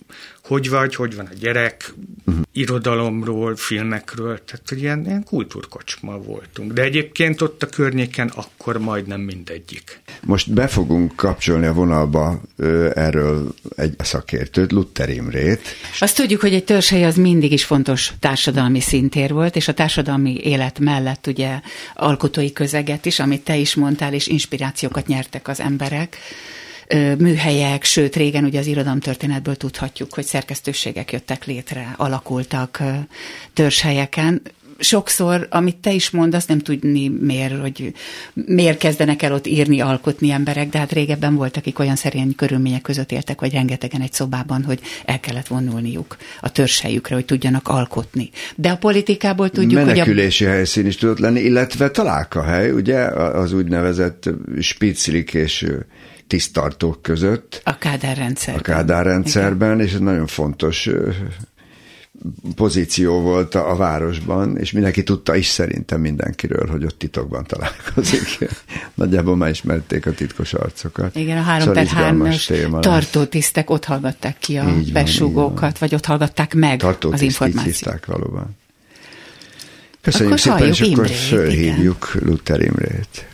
hogy vagy, hogy van a gyerek, uh-huh. irodalomról, filmekről, tehát hogy ilyen, ilyen kultúrkocsma voltunk. De egyébként ott a környéken akkor majdnem mindegyik. Most be fogunk kapcsolni a vonalba ö, erről egy szakértőt, Luther Imrét. Azt tudjuk, hogy egy törzshely az mindig is fontos társadalmi szintér volt, és a társadalmi élet mellett ugye alkotói közeget is, amit te is mondtál, és inspirációkat nyertek az emberek műhelyek, sőt régen ugye az irodalomtörténetből tudhatjuk, hogy szerkesztőségek jöttek létre, alakultak törzshelyeken. Sokszor, amit te is mondasz, nem tudni miért, hogy miért kezdenek el ott írni, alkotni emberek, de hát régebben voltak, akik olyan szerény körülmények között éltek, hogy rengetegen egy szobában, hogy el kellett vonulniuk a törzshelyükre, hogy tudjanak alkotni. De a politikából tudjuk, hogy a Menekülési helyszín is tudott lenni, illetve találkahely, ugye, az úgynevezett spiclik és tisztartók között a Kádár rendszer. a Kádár rendszerben, és ez nagyon fontos pozíció volt a, a városban, és mindenki tudta is szerintem mindenkiről, hogy ott titokban találkozik. Nagyjából már ismerték a titkos arcokat. Igen, a 3 Szóval per izgalmas 3-as téma lesz. tartótisztek ott hallgatták ki a Így van, besúgókat, vagy ott hallgatták meg az információt. valóban. Köszönjük Akkor szépen, és halljuk akkor Imrét, fölhívjuk Luther Imrét.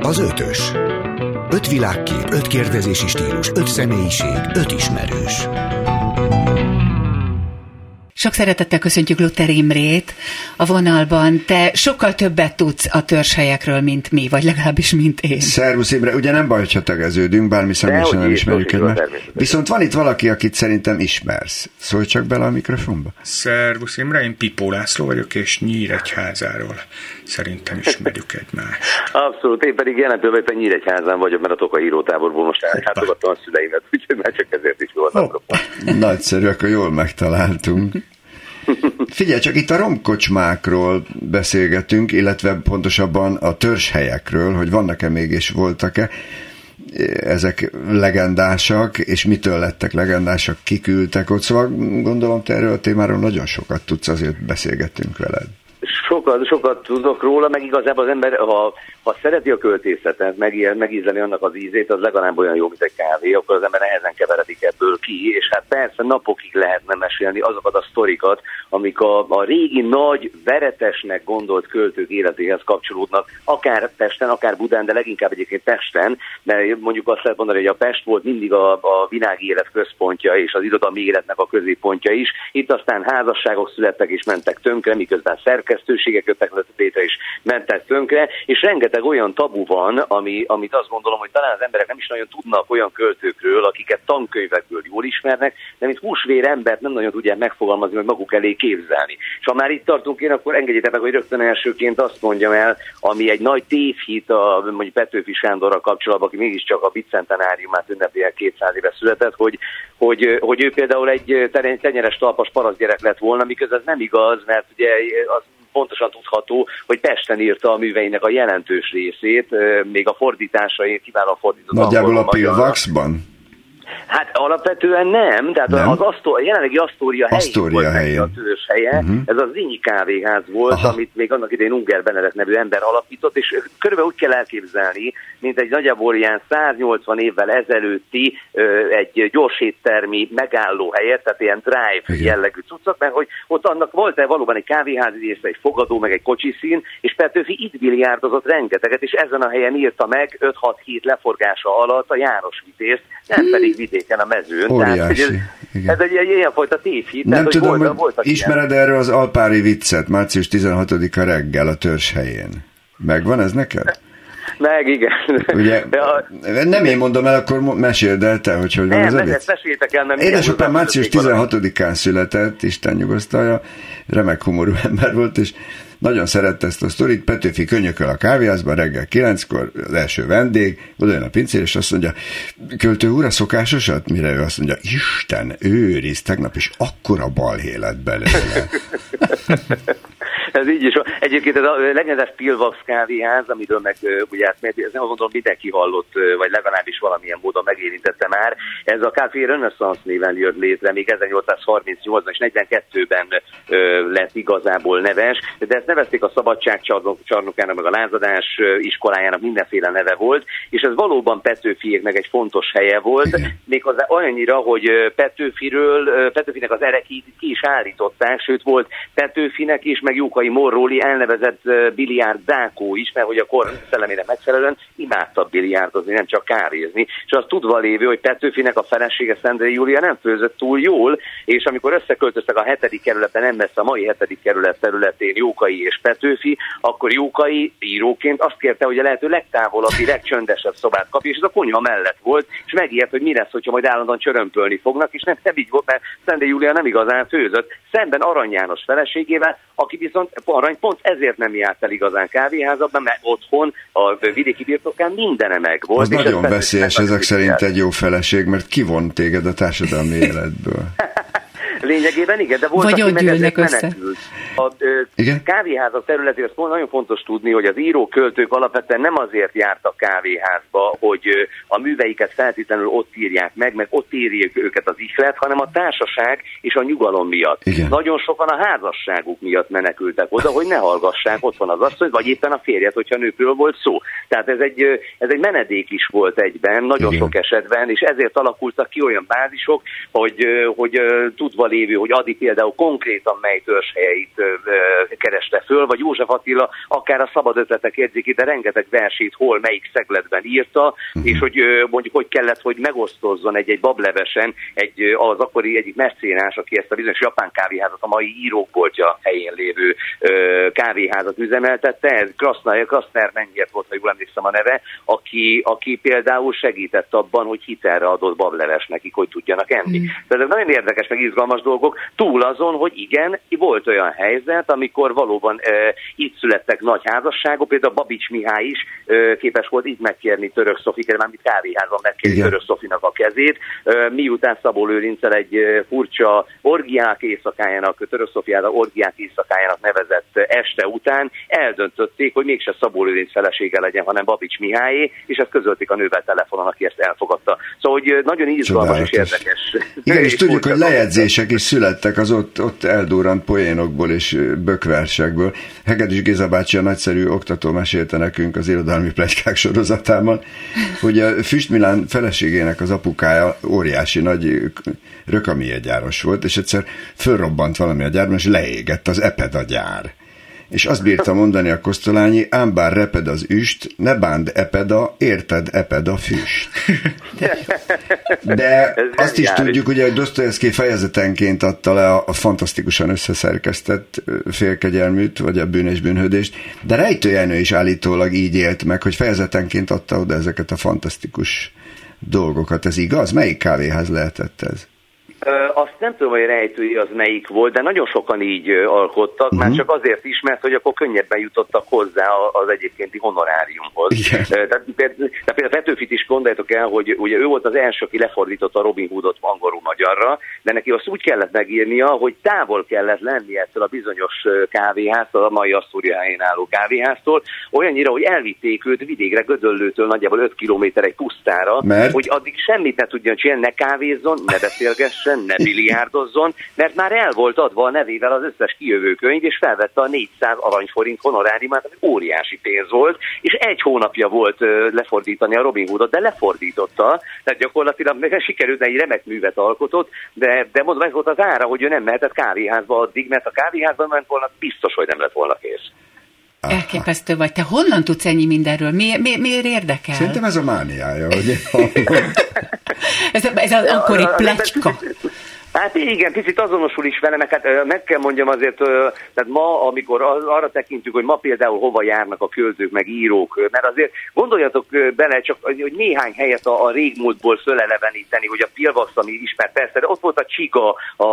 Az ötös. Öt világkép, öt kérdezési stílus, öt személyiség, öt ismerős. Sok szeretettel köszöntjük Luther Imrét a vonalban. Te sokkal többet tudsz a törzshelyekről, mint mi, vagy legalábbis, mint én. Szervusz Imre, ugye nem baj, hogyha tegeződünk, bármi személyesen Dehogy nem is, ismerjük egymást. Viszont van itt valaki, akit szerintem ismersz. Szólj csak bele a mikrofonba. Szervusz Imre, én Pipó László vagyok, és Nyíregyházáról szerintem ismerjük egymást. Abszolút, én pedig jelen pillanatban Nyíregyházán vagyok, mert a Tokai írótáborból most ellátogattam a szüleimet, úgyhogy már csak ezért is voltam. Hoppá. Nagyszerű, akkor jól megtaláltunk. Figyelj, csak itt a romkocsmákról beszélgetünk, illetve pontosabban a törzshelyekről, hogy vannak-e még és voltak-e ezek legendásak, és mitől lettek legendásak, kiküldtek ott, szóval gondolom te erről a témáról nagyon sokat tudsz, azért beszélgetünk veled. sokat, sokat tudok róla, meg igazából az ember, ha, ha szereti a költészetet, meg, megízleni annak az ízét, az legalább olyan jó, mint egy kávé, akkor az ember nehezen keveredik ebből ki, és hát persze napokig lehetne mesélni azokat a sztorikat, amik a, a régi nagy, veretesnek gondolt költők életéhez kapcsolódnak, akár Pesten, akár Budán, de leginkább egyébként Pesten, mert mondjuk azt lehet mondani, hogy a Pest volt mindig a, a világi élet központja, és az irodalmi életnek a középpontja is. Itt aztán házasságok születtek és mentek tönkre, miközben szerkesztőségek jöttek létre és mentek tönkre, és rengeteg olyan tabu van, ami, amit azt gondolom, hogy talán az emberek nem is nagyon tudnak olyan költőkről, akiket tankönyvekből jól ismernek, de mint húsvér embert nem nagyon tudják megfogalmazni, hogy maguk elé képzelni. És ha már itt tartunk én, akkor engedjétek meg, hogy rögtön elsőként azt mondjam el, ami egy nagy tévhit a mondjuk Petőfi Sándorral kapcsolatban, aki mégiscsak a bicentenáriumát ünnepli 200 éve született, hogy, hogy, hogy ő például egy tenyeres talpas parasztgyerek lett volna, miközben ez nem igaz, mert ugye az pontosan tudható, hogy Pesten írta a műveinek a jelentős részét, még a fordításai kiválóan fordított. Nagyjából a Pilvaxban? Hát alapvetően nem, tehát nem? az Asztor, jelenlegi Asztória, Asztória helyén volt a tős helye, uh-huh. ez az Zinyi kávéház volt, Aha. amit még annak idején Unger Benedek nevű ember alapított, és körülbelül úgy kell elképzelni, mint egy nagyjából ilyen 180 évvel ezelőtti egy gyorséttermi megálló helyet, tehát ilyen drive Igen. jellegű cuccok, mert hogy ott annak volt-e valóban egy kávéház része, egy fogadó, meg egy kocsiszín, és Petőfi itt biliárdozott rengeteget, és ezen a helyen írta meg 5-6 hét leforgása alatt a János Vitézt, nem pedig vidéken a mezőn. Óriási. Tehát, ez, ez egy, egy ilyenfajta tévhit. Nem tehát, tudom, hogy volt, ismered ilyen. erről az Alpári viccet, március 16-a reggel a törzs helyén? Megvan ez neked? Meg, igen. Ugye, a... Nem én mondom el, akkor meséld el te, hogy hogy van nem, az egész. meséltek el, mert Édesapám március 16-án született, Isten nyugosztalja, remek humorú ember volt, és nagyon szerette ezt a sztorit, Petőfi könyököl a kávéházban reggel kilenckor, az első vendég, oda jön a pincér, és azt mondja, költő úr, a szokásosat? Mire ő azt mondja, Isten őriz, tegnap is akkora balhé lett belőle. ez így is van. Egyébként ez a legendás Pilvax kávéház, amiről meg ugye hát, ez nem gondolom mindenki hallott, vagy legalábbis valamilyen módon megérintette már. Ez a Café Renaissance néven jött létre, még 1838 és 42-ben lett igazából neves, de ezt nevezték a Szabadság csarnokának, meg a Lázadás iskolájának, mindenféle neve volt, és ez valóban Petőfiéknek egy fontos helye volt, méghozzá olyannyira, hogy Petőfiről, Petőfinek az erekét ki is állították, sőt volt Petőfinek is, meg Jókai Károly Morróli elnevezett biliárd Dákó is, mert hogy a kor szellemének megfelelően imádta biliárdozni, nem csak kávézni. És az tudva lévő, hogy Petőfinek a felesége Szendrei Júlia nem főzött túl jól, és amikor összeköltöztek a hetedik kerületben, nem messze a mai hetedik kerület területén Jókai és Petőfi, akkor Jókai íróként azt kérte, hogy a lehető legtávolabbi, legcsöndesebb szobát kapja, és ez a konyha mellett volt, és megijedt, hogy mi lesz, hogyha majd állandóan csörömpölni fognak, és nem, nem így volt, mert Szendrei Júlia nem igazán főzött, szemben Arany János feleségével, aki viszont arany pont ezért nem járt el igazán kávéházakban, mert otthon a vidéki birtokán mindene meg volt. Az nagyon veszélyes ezek szerint egy jó feleség, mert kivon téged a társadalmi életből. Lényegében igen, de volt, Vagy aki meg ezek össze. A ö, igen? kávéházak területén azt nagyon fontos tudni, hogy az írók, költők alapvetően nem azért jártak kávéházba, hogy ö, a műveiket feltétlenül ott írják meg, meg ott írják őket az ihlet, hanem a társaság és a nyugalom miatt. Igen. Nagyon sokan a házasságuk miatt menekültek oda, hogy ne hallgassák, ott van az asszony, vagy éppen a férjet, hogyha nőkről volt szó. Tehát ez egy, ez egy menedék is volt egyben, nagyon Igen. sok esetben, és ezért alakultak ki olyan bázisok, hogy, hogy tudva lévő, hogy Adi például konkrétan mely törzshelyeit kereste föl, vagy József Attila akár a szabad ötletek jegyzik de rengeteg versét hol, melyik szegletben írta, uh-huh. és hogy mondjuk hogy kellett, hogy megosztozzon egy-egy bablevesen egy, az akkori egyik meccénás, aki ezt a bizonyos japán kávéházat, a mai írókboltja helyén lévő kávéházat üzemeltette, ez Kraszner, Kraszner mennyiért volt, ha jól emlékszem a neve, aki, aki például segített abban, hogy hitelre adott bableves nekik, hogy tudjanak enni. Uh-huh. Tehát ez nagyon érdekes, meg izgalmas dolgok, túl azon, hogy igen, volt olyan helyzet, amikor valóban e, itt születtek nagy házasságok, például Babics Mihály is e, képes volt itt megkérni Török Szofikert, mármint kávéházban megkérni Igen. Török Szofinak a kezét, e, miután Szabó Lőrincel egy e, furcsa orgiák éjszakájának, Török Szofiára orgiák éjszakájának nevezett este után eldöntötték, hogy mégse Szabó Lőrinc felesége legyen, hanem Babics Mihályé, és ezt közölték a nővel telefonon, aki ezt elfogadta. Szóval, hogy nagyon izgalmas és érdekes. Igen, és tudjuk, hogy lejegyzések is születtek az ott, ott eldurrant poénokból és bökversekből. Hegedűs Géza bácsi a nagyszerű oktató mesélte nekünk az irodalmi plegykák sorozatában, hogy a Füstmilán feleségének az apukája óriási nagy rökamia volt, és egyszer fölrobbant valami a gyárban, és leégett az Epeda gyár és azt bírta mondani a Kosztolányi, ám bár reped az üst, ne bánd epeda, érted epeda füst. De azt is tudjuk, ugye, hogy Dostoyevsky fejezetenként adta le a, a fantasztikusan összeszerkesztett félkegyelműt, vagy a bűn és bűnhődést, de Rejtőjenő is állítólag így élt meg, hogy fejezetenként adta oda ezeket a fantasztikus dolgokat. Ez igaz? Melyik kávéház lehetett ez? Azt nem tudom, hogy rejtői az melyik volt, de nagyon sokan így alkottak, uh-huh. már mhm. csak azért is, mert hogy akkor könnyebben jutottak hozzá az egyébkénti honoráriumhoz. Igen. Tehát, például, például Petőfit is gondoljátok el, hogy ugye ő volt az első, aki lefordította Robin Hoodot angolul magyarra, de neki azt úgy kellett megírnia, hogy távol kellett lenni ettől a bizonyos kávéháztól, a mai Asztúria helyén álló kávéháztól, olyannyira, hogy elvitték őt vidékre Gödöllőtől nagyjából 5 kilométer egy pusztára, mert? hogy addig semmit ne tudjon csinálni, ne kávézzon, ne beszélgessen, ne biliárdozzon, mert már el volt adva a nevével az összes kijövő könyv, és felvette a 400 aranyforint honoráriumát, ami óriási pénz volt, és egy hónapja volt lefordítani a Robin Hoodot, de lefordította, tehát gyakorlatilag meg sikerült egy remek művet alkotott, de, de mondom, ez volt az ára, hogy ő nem mehetett kávéházba addig, mert a kávéházban ment volna, biztos, hogy nem lett volna kész. Elképesztő vagy. Te honnan tudsz ennyi mindenről? Mi, mi, miért érdekel? Szerintem ez a mániája, hogy ez, ez az akkori plecska. Hát igen, picit azonosul is vele, meg hát meg kell mondjam azért, tehát ma, amikor arra tekintünk, hogy ma például hova járnak a költők, meg írók, mert azért gondoljatok bele csak, hogy néhány helyet a, a régmúltból föleleveníteni, hogy a Pilvax, ami ismert persze, de ott volt a Csiga, a,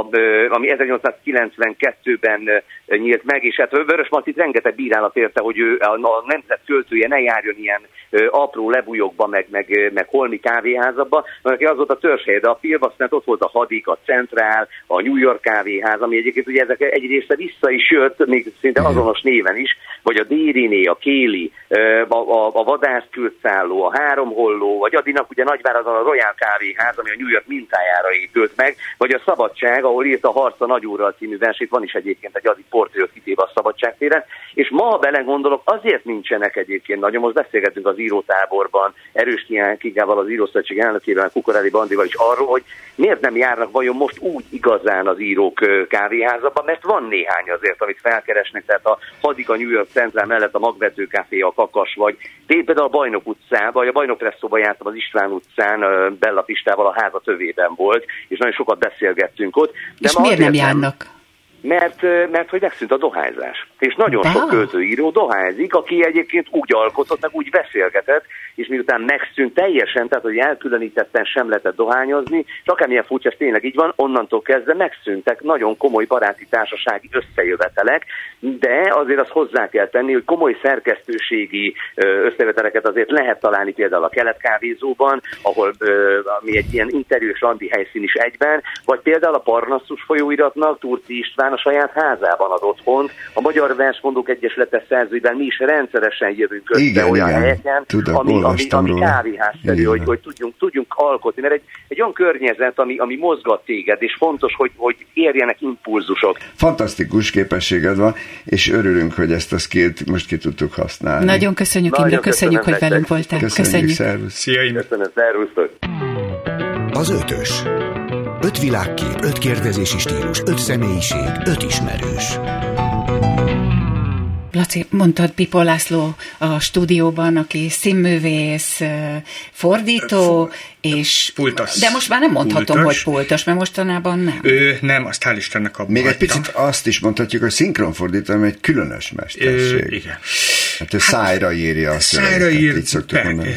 ami 1892-ben nyílt meg, és hát Vörös Martit rengeteg bírálat érte, hogy ő a, nemzet költője ne járjon ilyen apró lebujokba, meg, meg, meg holmi kávéházakba, mert az volt a törzshely, de a Pilvax, ott volt a Hadik, a Cent, Centrál, a New York kávéház, ami egyébként ugye ezek egy része vissza is jött, még szinte azonos néven is, vagy a Dériné, a Kéli, a, a, a vadászkültszálló, a Háromholló, vagy Adinak ugye Nagyváradon a Royal Kávéház, ami a New York mintájára épült meg, vagy a Szabadság, ahol írt a Harca Nagyúrral című versét, van is egyébként egy Adi portréot kitéve a Szabadságtéren, és ma, belegondolok, azért nincsenek egyébként nagyon, most beszélgetünk az írótáborban, Erős Kigával, az Írószövetség elnökével, Kukorelli Bandival is arról, hogy miért nem járnak vajon most úgy igazán az írók kávéházaba, mert van néhány azért, amit felkeresnek, tehát a Hadik a New York Central mellett a Magvető Café, a Kakas, vagy például a Bajnok utcában, vagy a Bajnok Presszóban jártam az István utcán, Bella Pistával a háza tövében volt, és nagyon sokat beszélgettünk ott. De és miért nem járnak? Mert, mert hogy megszűnt a dohányzás. És nagyon De. sok költőíró dohányzik, aki egyébként úgy alkotott, meg úgy beszélgetett, és miután megszűnt teljesen, tehát hogy elkülönítetten sem lehetett dohányozni, és akármilyen furcsa, ez tényleg így van, onnantól kezdve megszűntek nagyon komoly baráti társasági összejövetelek, de azért azt hozzá kell tenni, hogy komoly szerkesztőségi összejöveteleket azért lehet találni például a keletkávézóban, ahol ami egy ilyen interjús randi helyszín is egyben, vagy például a Parnassus folyóiratnak Turci István a saját házában ad otthon. A Magyar Versmondók Egyesülete szerzőiben mi is rendszeresen jövünk össze igen, olyan igen. helyeken, Tudom, ami, ami, ami kávéházszerű, hogy, hogy tudjunk, tudjunk alkotni, mert egy, egy olyan környezet, ami, ami mozgat téged, és fontos, hogy, hogy érjenek impulzusok. Fantasztikus képességed van, és örülünk, hogy ezt a skillt most ki tudtuk használni. Nagyon köszönjük, Nagyon köszönjük, köszönjük, hogy velünk voltál. Köszönjük, köszönjük. szervusz. Szia, Köszönöm, szervusztok. Az ötös. Öt világkép, öt kérdezési stílus, öt személyiség, öt ismerős. Laci, mondtad Pipo László a stúdióban, aki színművész, fordító, és... Pultos. De most már nem mondhatom, pultos. hogy pultos, mert mostanában nem. Ő nem, azt hál' Istennek abban Még egy picit azt is mondhatjuk, hogy szinkronfordító, ami egy különös mesterség. Ö, igen. Hát ő hát, szájra írja a ír, így szoktuk mondani.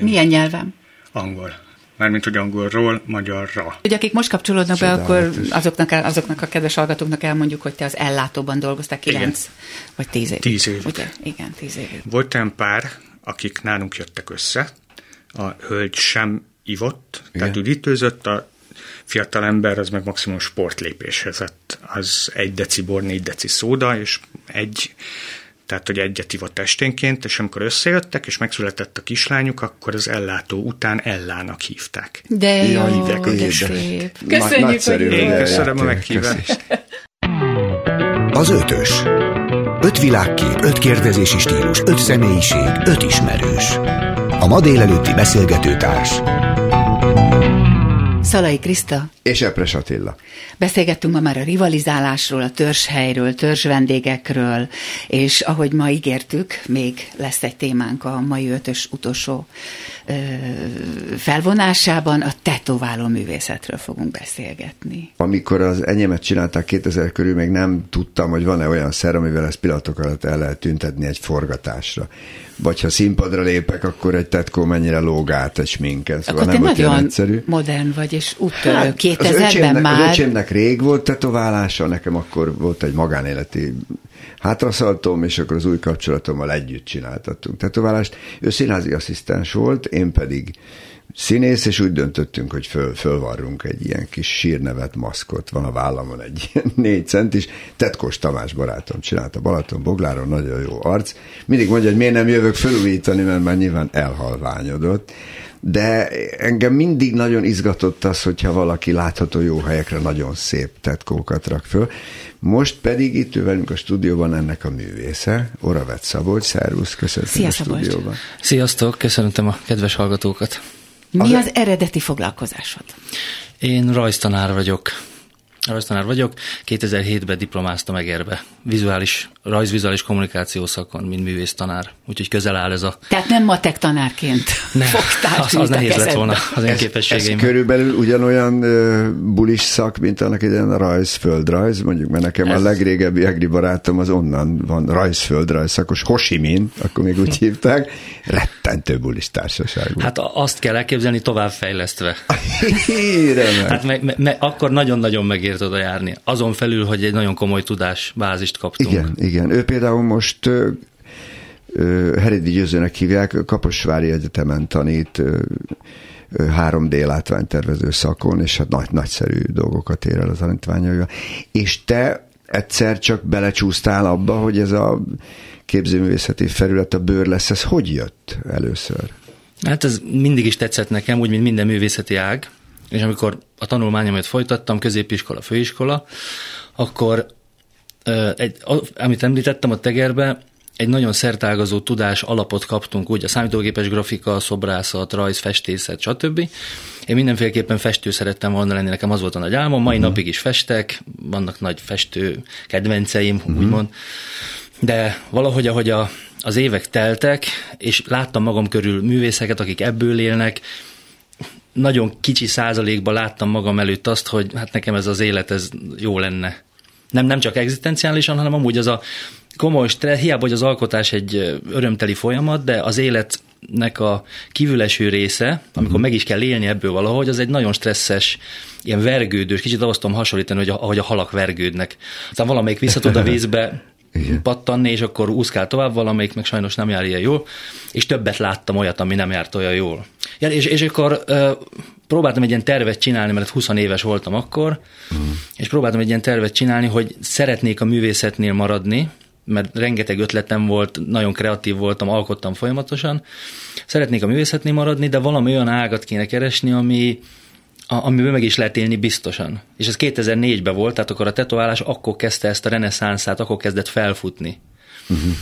Milyen nyelvem? Angol mármint hogy angolról magyarra. Ugye akik most kapcsolódnak be, akkor azoknak, azoknak a kedves hallgatóknak elmondjuk, hogy te az ellátóban dolgoztál kilenc vagy tíz évig. Tíz évig. Ugye? Igen, tíz évig. Volt olyan pár, akik nálunk jöttek össze, a hölgy sem ivott, Igen. tehát üdítőzött, a fiatal ember az meg maximum sportlépéshez, az egy deci bor, négy deci szóda, és egy tehát hogy egyet ivott esténként, és amikor összejöttek, és megszületett a kislányuk, akkor az ellátó után Ellának hívták. De jó, ja, hívják, de szép. Köszönjük, hogy Én köszönöm a meghívást. Az ötös. Öt világkép, öt kérdezési stílus, öt személyiség, öt ismerős. A ma délelőtti beszélgetőtárs Szalai Kriszta. És Epres Attila. Beszélgettünk ma már a rivalizálásról, a törzshelyről, törzsvendégekről, és ahogy ma ígértük, még lesz egy témánk a mai ötös utolsó felvonásában, a tetováló művészetről fogunk beszélgetni. Amikor az enyémet csinálták 2000 körül, még nem tudtam, hogy van-e olyan szer, amivel ezt pillanatok alatt el lehet tüntetni egy forgatásra vagy ha színpadra lépek, akkor egy tetkó mennyire lóg át egy sminken. Szóval akkor nem te nagyon egyszerű. modern vagy, és úttörő. Hát, 2000-ben már... Az öcsémnek rég volt tetoválása, nekem akkor volt egy magánéleti hátraszaltom, és akkor az új kapcsolatommal együtt csináltattunk tetoválást. Ő színházi asszisztens volt, én pedig színész, és úgy döntöttünk, hogy föl, fölvarrunk egy ilyen kis sírnevet maszkot, van a vállamon egy ilyen négy cent is. Tetkos Tamás barátom csinálta Balaton Bogláron, nagyon jó arc. Mindig mondja, hogy miért nem jövök felújítani, mert már nyilván elhalványodott. De engem mindig nagyon izgatott az, hogyha valaki látható jó helyekre nagyon szép tetkókat rak föl. Most pedig itt ő velünk a stúdióban ennek a művésze, Oravet Szabolcs, szervusz, köszönöm Szia, a stúdióban. Sziasztok, köszöntöm a kedves hallgatókat. Mi az, az eredeti foglalkozásod? Én rajztanár vagyok. Rajztanár vagyok, 2007-ben diplomáztam Egerbe, vizuális, rajzvizuális kommunikáció szakon, mint művész tanár, úgyhogy közel áll ez a... Tehát nem matek tanárként ne, fogtál, az, az nehéz lett volna az én képességeim. Ez körülbelül ugyanolyan uh, bulis szak, mint annak idején a rajz, földrajz, mondjuk, mert nekem ez... a legrégebbi egri barátom az onnan van rajz, földrajz szakos, Hosimin, akkor még úgy hívták, rettentő bulis társaság. Hát azt kell elképzelni továbbfejlesztve. hát me, me, me, akkor nagyon-nagyon megér ért oda járni. Azon felül, hogy egy nagyon komoly tudás bázist kaptunk. Igen, igen. Ő például most Heredi Győzőnek hívják, Kaposvári Egyetemen tanít 3D látványtervező szakon, és hát nagy, nagyszerű dolgokat ér el az tanítványaival. És te egyszer csak belecsúsztál abba, hogy ez a képzőművészeti felület a bőr lesz, ez hogy jött először? Hát ez mindig is tetszett nekem, úgy, mint minden művészeti ág, és amikor a tanulmányomat folytattam, középiskola, főiskola, akkor egy, amit említettem a tegerbe, egy nagyon szertágazó tudás alapot kaptunk, úgy a számítógépes grafika, szobrászat, rajz, festészet, stb. Én mindenféleképpen festő szerettem volna lenni, nekem az volt a nagy álmom, mai uh-huh. napig is festek, vannak nagy festő kedvenceim, uh-huh. úgymond. De valahogy, ahogy a, az évek teltek, és láttam magam körül művészeket, akik ebből élnek, nagyon kicsi százalékban láttam magam előtt azt, hogy hát nekem ez az élet, ez jó lenne. Nem, nem csak egzisztenciálisan, hanem amúgy az a komoly stressz, hiába, hogy az alkotás egy örömteli folyamat, de az életnek a kívüleső része, amikor uh-huh. meg is kell élni ebből valahogy, az egy nagyon stresszes, ilyen vergődős, kicsit azt tudom hasonlítani, hogy a, ahogy a halak vergődnek. Aztán valamelyik visszatud a vízbe, igen. pattanni, és akkor úszkál tovább, valamelyik meg sajnos nem jár ilyen jól, és többet láttam olyat, ami nem járt olyan jól. Ja, és, és akkor uh, próbáltam egy ilyen tervet csinálni, mert 20 éves voltam akkor, uh-huh. és próbáltam egy ilyen tervet csinálni, hogy szeretnék a művészetnél maradni, mert rengeteg ötletem volt, nagyon kreatív voltam, alkottam folyamatosan. Szeretnék a művészetnél maradni, de valami olyan ágat kéne keresni, ami, amiből meg is lehet élni biztosan. És ez 2004-ben volt, tehát akkor a tetoválás akkor kezdte ezt a reneszánszát, akkor kezdett felfutni. Uh-huh.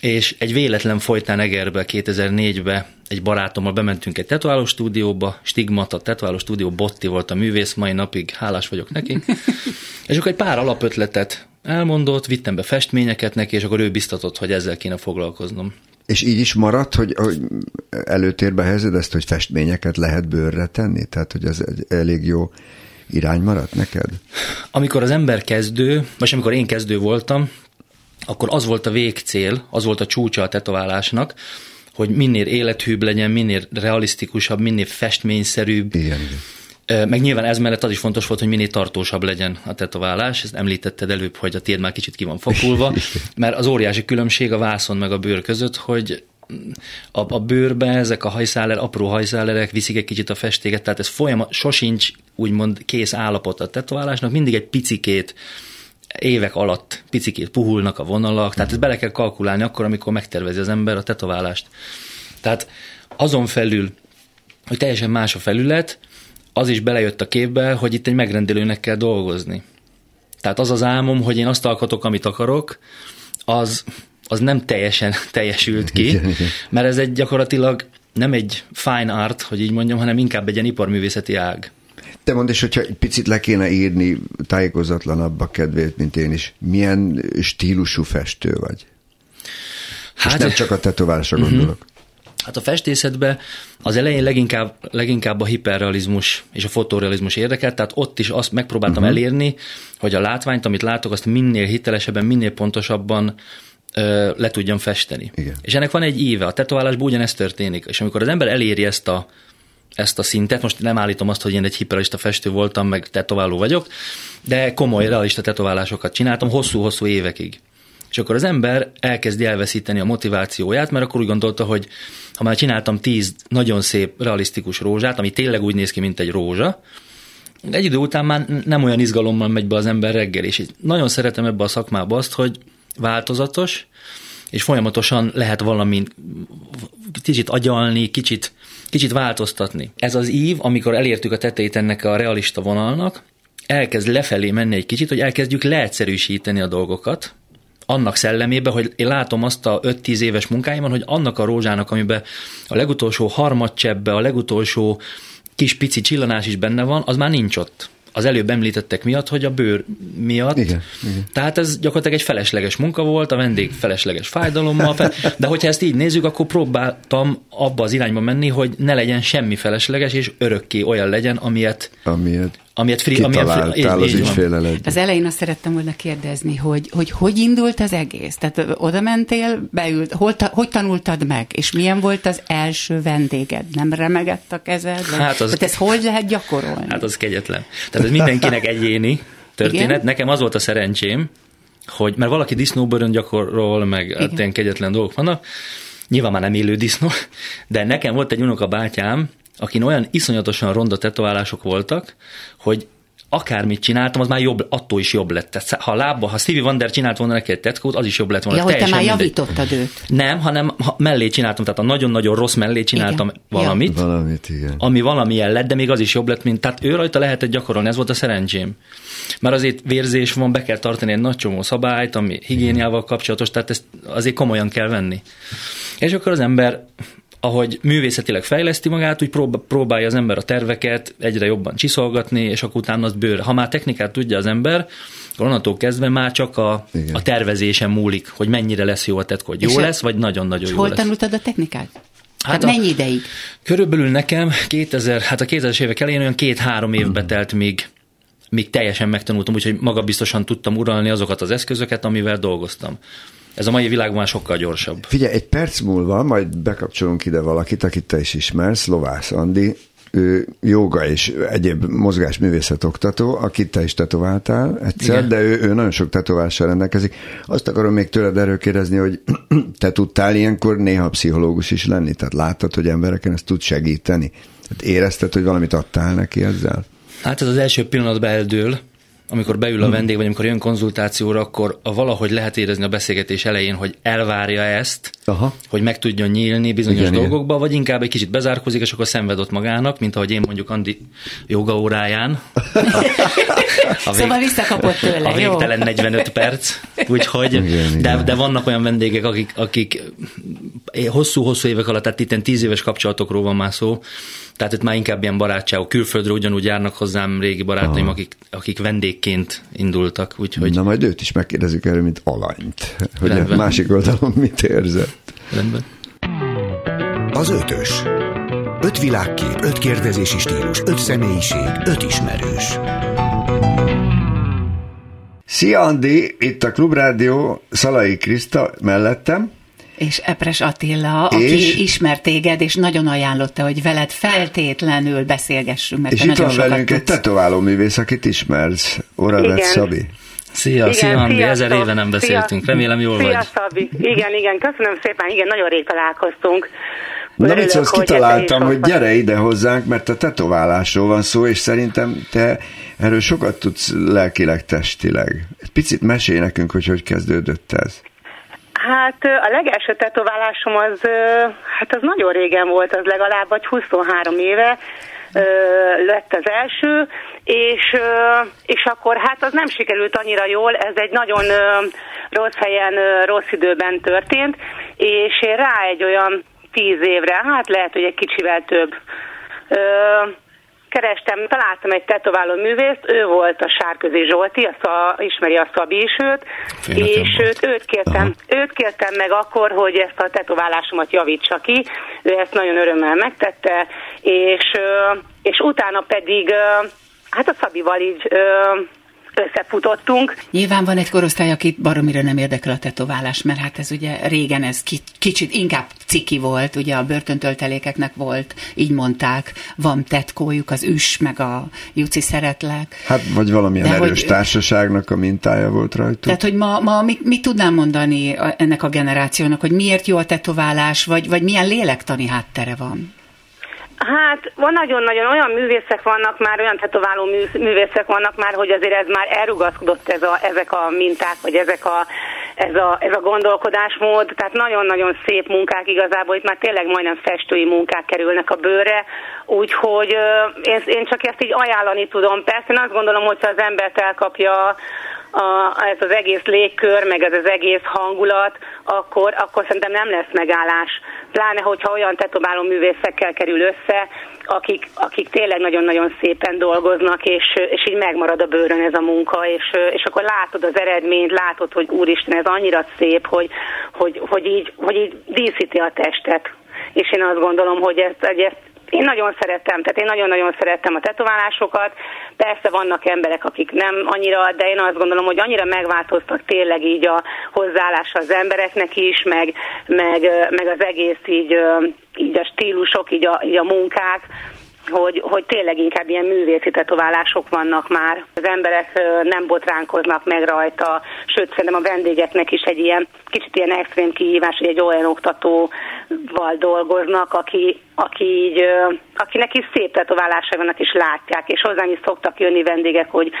És egy véletlen folytán Egerbe 2004-be egy barátommal bementünk egy tetováló stúdióba, Stigmata tetováló stúdió, Botti volt a művész, mai napig hálás vagyok neki. és akkor egy pár alapötletet elmondott, vittem be festményeket neki, és akkor ő biztatott, hogy ezzel kéne foglalkoznom. És így is maradt, hogy, hogy előtérbe helyezed ezt, hogy festményeket lehet bőrre tenni? Tehát, hogy ez egy elég jó irány maradt neked? Amikor az ember kezdő, vagy amikor én kezdő voltam, akkor az volt a végcél, az volt a csúcsa a tetoválásnak, hogy minél élethűbb legyen, minél realisztikusabb, minél festményszerűbb. Igen, igen meg nyilván ez mellett az is fontos volt, hogy minél tartósabb legyen a tetoválás. Ezt említetted előbb, hogy a tiéd már kicsit ki van fakulva, mert az óriási különbség a vászon meg a bőr között, hogy a, a bőrbe ezek a hajszáler, apró hajszálerek viszik egy kicsit a festéket, tehát ez folyamat, sosincs úgymond kész állapot a tetoválásnak, mindig egy picikét évek alatt picikét puhulnak a vonalak, tehát ezt bele kell kalkulálni akkor, amikor megtervezi az ember a tetoválást. Tehát azon felül, hogy teljesen más a felület, az is belejött a képbe, hogy itt egy megrendelőnek kell dolgozni. Tehát az az álmom, hogy én azt alkotok, amit akarok, az, az nem teljesen teljesült ki, mert ez egy gyakorlatilag nem egy fine art, hogy így mondjam, hanem inkább egy ilyen iparművészeti ág. Te mondd, és hogyha egy picit le kéne írni tájékozatlanabb a kedvét, mint én is, milyen stílusú festő vagy? Hát, és nem csak a tetoválásra uh-huh. gondolok. Hát a festészetben az elején leginkább, leginkább a hiperrealizmus és a fotorealizmus érdekelt, tehát ott is azt megpróbáltam uh-huh. elérni, hogy a látványt, amit látok, azt minél hitelesebben, minél pontosabban ö, le tudjam festeni. Igen. És ennek van egy éve, a tetoválásban ugyanezt történik, és amikor az ember eléri ezt a, ezt a szintet, most nem állítom azt, hogy én egy hiperrealista festő voltam, meg tetováló vagyok, de komoly realista tetoválásokat csináltam hosszú-hosszú évekig. És akkor az ember elkezdi elveszíteni a motivációját, mert akkor úgy gondolta, hogy ha már csináltam tíz nagyon szép, realisztikus rózsát, ami tényleg úgy néz ki, mint egy rózsa, egy idő után már nem olyan izgalommal megy be az ember reggel, és nagyon szeretem ebbe a szakmába azt, hogy változatos, és folyamatosan lehet valami kicsit agyalni, kicsit, kicsit változtatni. Ez az ív, amikor elértük a tetejét ennek a realista vonalnak, elkezd lefelé menni egy kicsit, hogy elkezdjük leegyszerűsíteni a dolgokat, annak szellemébe, hogy én látom azt a 5-10 éves munkáimon, hogy annak a rózsának, amiben a legutolsó harmadcsebbe, a legutolsó kis pici csillanás is benne van, az már nincs ott az előbb említettek miatt, hogy a bőr miatt. Igen, igen. Tehát ez gyakorlatilag egy felesleges munka volt, a vendég felesleges fájdalommal, de hogyha ezt így nézzük, akkor próbáltam abba az irányba menni, hogy ne legyen semmi felesleges, és örökké olyan legyen, amilyet, amilyet amilyet free, amilyet free, az ügyféle Az elején azt szerettem volna kérdezni, hogy, hogy hogy indult az egész? Tehát oda mentél, beült, hol, hogy tanultad meg, és milyen volt az első vendéged? Nem remegett a kezed? Vagy, hát az, tehát ezt hogy lehet gyakorolni? Hát az kegyetlen. Tehát ez mindenkinek egyéni történet. Igen? Nekem az volt a szerencsém, hogy mert valaki disznóbőrön gyakorol, meg hát ilyen kegyetlen dolgok vannak, nyilván már nem élő disznó, de nekem volt egy unokabátyám, akin olyan iszonyatosan ronda tetoválások voltak, hogy akármit csináltam, az már jobb, attól is jobb lett. Tehát, ha lábba, ha Stevie Wonder csinált volna neki egy tetkót, az is jobb lett volna. Ja, hogy te már javítottad őt. Nem, hanem ha mellé csináltam, tehát a nagyon-nagyon rossz mellé csináltam igen. valamit, ja. valamit igen. ami valamilyen lett, de még az is jobb lett, mint, tehát ő rajta lehetett gyakorolni, ez volt a szerencsém. Mert azért vérzés van, be kell tartani egy nagy csomó szabályt, ami higiéniával kapcsolatos, tehát ezt azért komolyan kell venni. És akkor az ember ahogy művészetileg fejleszti magát, úgy próbálja az ember a terveket egyre jobban csiszolgatni, és akkor utána az bőr. Ha már technikát tudja az ember, akkor onnantól kezdve már csak a, a tervezésen múlik, hogy mennyire lesz jó a tetkó, hogy jó lesz, vagy nagyon-nagyon jó hol lesz. tanultad a technikát? Hát, hát mennyi ideig? Körülbelül nekem 2000, hát a 2000-es évek elején olyan két-három évbe telt, míg, míg teljesen megtanultam, úgyhogy magabiztosan tudtam uralni azokat az eszközöket, amivel dolgoztam. Ez a mai világban már sokkal gyorsabb. Figyelj, egy perc múlva majd bekapcsolunk ide valakit, akit te is ismersz, Lovász Andi, ő joga és egyéb mozgásművészet oktató, akit te is tetováltál egyszer, Igen. de ő, ő nagyon sok tetovással rendelkezik. Azt akarom még tőled erről kérdezni, hogy te tudtál ilyenkor néha pszichológus is lenni? Tehát láttad, hogy embereken ezt tud segíteni? Tehát érezted, hogy valamit adtál neki ezzel? Hát ez az első pillanatban eldől, amikor beül a hmm. vendég, vagy amikor jön konzultációra, akkor a valahogy lehet érezni a beszélgetés elején, hogy elvárja ezt, Aha. hogy meg tudjon nyílni bizonyos Igen, dolgokba, vagy inkább egy kicsit bezárkozik, és akkor szenved ott magának, mint ahogy én mondjuk Andi joga óráján. A, a vég, szóval visszakapott tőle, A végtelen jó. 45 perc, úgyhogy, igen, de, igen. de vannak olyan vendégek, akik, akik hosszú-hosszú évek alatt, tehát itt 10 éves kapcsolatokról van már szó, tehát itt már inkább ilyen barátságok. Külföldről ugyanúgy járnak hozzám régi barátaim, akik, akik vendégként indultak. Úgyhogy... Na majd őt is megkérdezzük erről, mint alanyt. Hogy Rendben. a másik oldalon mit érzett. Rendben. Az ötös. Öt világkép, öt kérdezési stílus, öt személyiség, öt ismerős. Szia Andi, itt a Klubrádió Szalai Kriszta mellettem és Epres Attila, aki és? ismert téged, és nagyon ajánlotta, hogy veled feltétlenül beszélgessünk. Mert és itt van velünk tudsz. egy tetováló művész, akit ismersz, Oravec Szabi. Szia, igen, szia Andi, ezer éve nem beszéltünk, szia, remélem jól szia, vagy. Szabi. Igen, igen, köszönöm szépen, igen, nagyon rég találkoztunk. Na mit szólsz, kitaláltam, hogy gyere ide hozzánk, mert a tetoválásról van szó, és szerintem te erről sokat tudsz lelkileg, testileg. Egy picit mesélj nekünk, hogy hogy kezdődött ez. Hát a legelső tetoválásom az, hát az nagyon régen volt, az legalább vagy 23 éve. lett az első, és, és akkor hát az nem sikerült annyira jól, ez egy nagyon rossz helyen, rossz időben történt, és én rá egy olyan tíz évre, hát lehet, hogy egy kicsivel több kerestem, találtam egy tetováló művészt, ő volt a Sárközi Zsolti, a, ismeri a Szabi is őt, és őt, őt, kértem, őt kértem meg akkor, hogy ezt a tetoválásomat javítsa ki, ő ezt nagyon örömmel megtette, és, és utána pedig hát a Szabival így összefutottunk. Nyilván van egy korosztály, aki baromira nem érdekel a tetoválás, mert hát ez ugye régen ez kicsit inkább ciki volt, ugye a börtöntöltelékeknek volt, így mondták, van tetkójuk, az üs, meg a juci szeretlek. Hát vagy valamilyen De erős hogy, társaságnak a mintája volt rajtuk. Tehát, hogy ma, ma mit, mit tudnám mondani ennek a generációnak, hogy miért jó a tetoválás, vagy, vagy milyen lélektani háttere van? Hát van nagyon-nagyon olyan művészek vannak már, olyan tetováló művészek vannak már, hogy azért ez már elrugaszkodott ez a, ezek a minták, vagy ezek a, ez, a, ez a gondolkodásmód. Tehát nagyon-nagyon szép munkák igazából, itt már tényleg majdnem festői munkák kerülnek a bőre, úgyhogy én, én csak ezt így ajánlani tudom. Persze én azt gondolom, hogyha az embert elkapja a, ez az egész légkör, meg ez az egész hangulat, akkor, akkor szerintem nem lesz megállás. Pláne, hogyha olyan tetováló művészekkel kerül össze, akik, akik tényleg nagyon-nagyon szépen dolgoznak, és, és így megmarad a bőrön ez a munka, és, és akkor látod az eredményt, látod, hogy úristen, ez annyira szép, hogy, hogy, hogy, így, hogy így díszíti a testet. És én azt gondolom, hogy ezt, ezt én nagyon szerettem, tehát én nagyon-nagyon szerettem a tetoválásokat. Persze vannak emberek, akik nem annyira, de én azt gondolom, hogy annyira megváltoztak tényleg így a hozzáállása az embereknek is, meg, meg, meg az egész így, így a stílusok, így a, így a munkák, hogy, hogy tényleg inkább ilyen művészi tetoválások vannak már. Az emberek nem botránkoznak meg rajta, sőt szerintem a vendégeknek is egy ilyen kicsit ilyen extrém kihívás, hogy egy olyan oktatóval dolgoznak, aki, aki így, akinek is szép tetoválásai vannak, és látják, és hozzám is szoktak jönni vendégek, hogy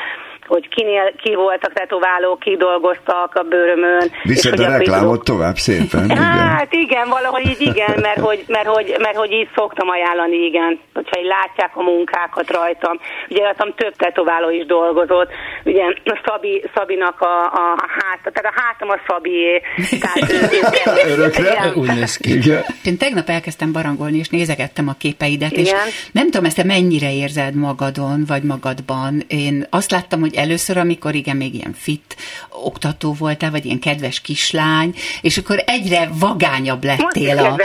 hogy kinél, ki voltak tetoválók, ki dolgoztak a bőrömön. Viszed a reklámot tovább szépen. Igen. Hát igen, valahogy így igen, mert hogy, mert, hogy, mert hogy így szoktam ajánlani, igen, hogyha így látják a munkákat rajtam. Ugye rajtam több tetováló is dolgozott, ugye a Szabi, Szabinak a, a hát, tehát a hátam a Szabié. Tehát ő, Örökre? Úgy néz ki. Igen. Én tegnap elkezdtem barangolni, és nézegettem a képeidet, igen. és nem tudom, ezt te mennyire érzed magadon, vagy magadban. Én azt láttam, hogy először, amikor igen, még ilyen fit oktató voltál, vagy ilyen kedves kislány, és akkor egyre vagányabb lettél a...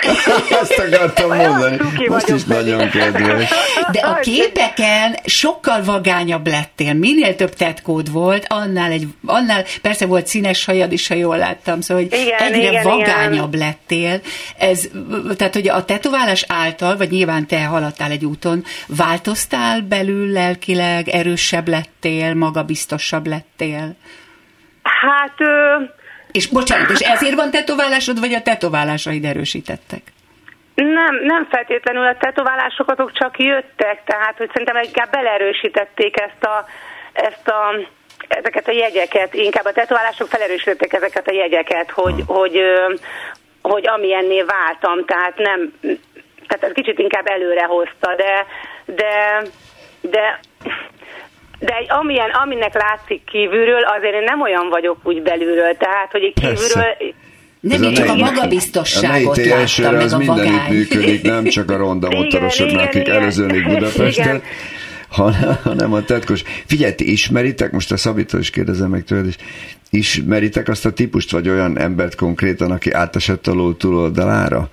Azt akartam mondani. Most is nagyon kedves. De a képeken sokkal vagányabb lettél. Minél több tetkód volt, annál, egy, annál persze volt színes hajad is, ha jól láttam, szóval hogy igen, egyre igen, vagányabb igen. lettél. Ez, tehát, hogy a tetoválás által, vagy nyilván te haladtál egy úton, változtál belül lelkileg, erősebb lettél, lettél, magabiztosabb lettél? Hát... Ö... És bocsánat, és ezért van tetoválásod, vagy a tetoválásaid erősítettek? Nem, nem feltétlenül a tetoválások azok csak jöttek, tehát hogy szerintem inkább belerősítették ezt a, ezt a ezeket a jegyeket, inkább a tetoválások felerősítették ezeket a jegyeket, hogy, hogy, hogy amilyenné váltam, tehát nem, tehát ez kicsit inkább előre hozta, de, de, de de egy, amilyen, aminek látszik kívülről, azért én nem olyan vagyok úgy belülről, tehát, hogy kívülről... Nem, én csak a magabiztosságot a láttam, meg az a mindenütt működik, nem csak a ronda motorosoknak, akik előzőnig Budapesten, hanem a tetkos. Figyelj, ti ismeritek, most a Szabitól is kérdezem meg tőled is, ismeritek azt a típust, vagy olyan embert konkrétan, aki átesett a ló túloldalára?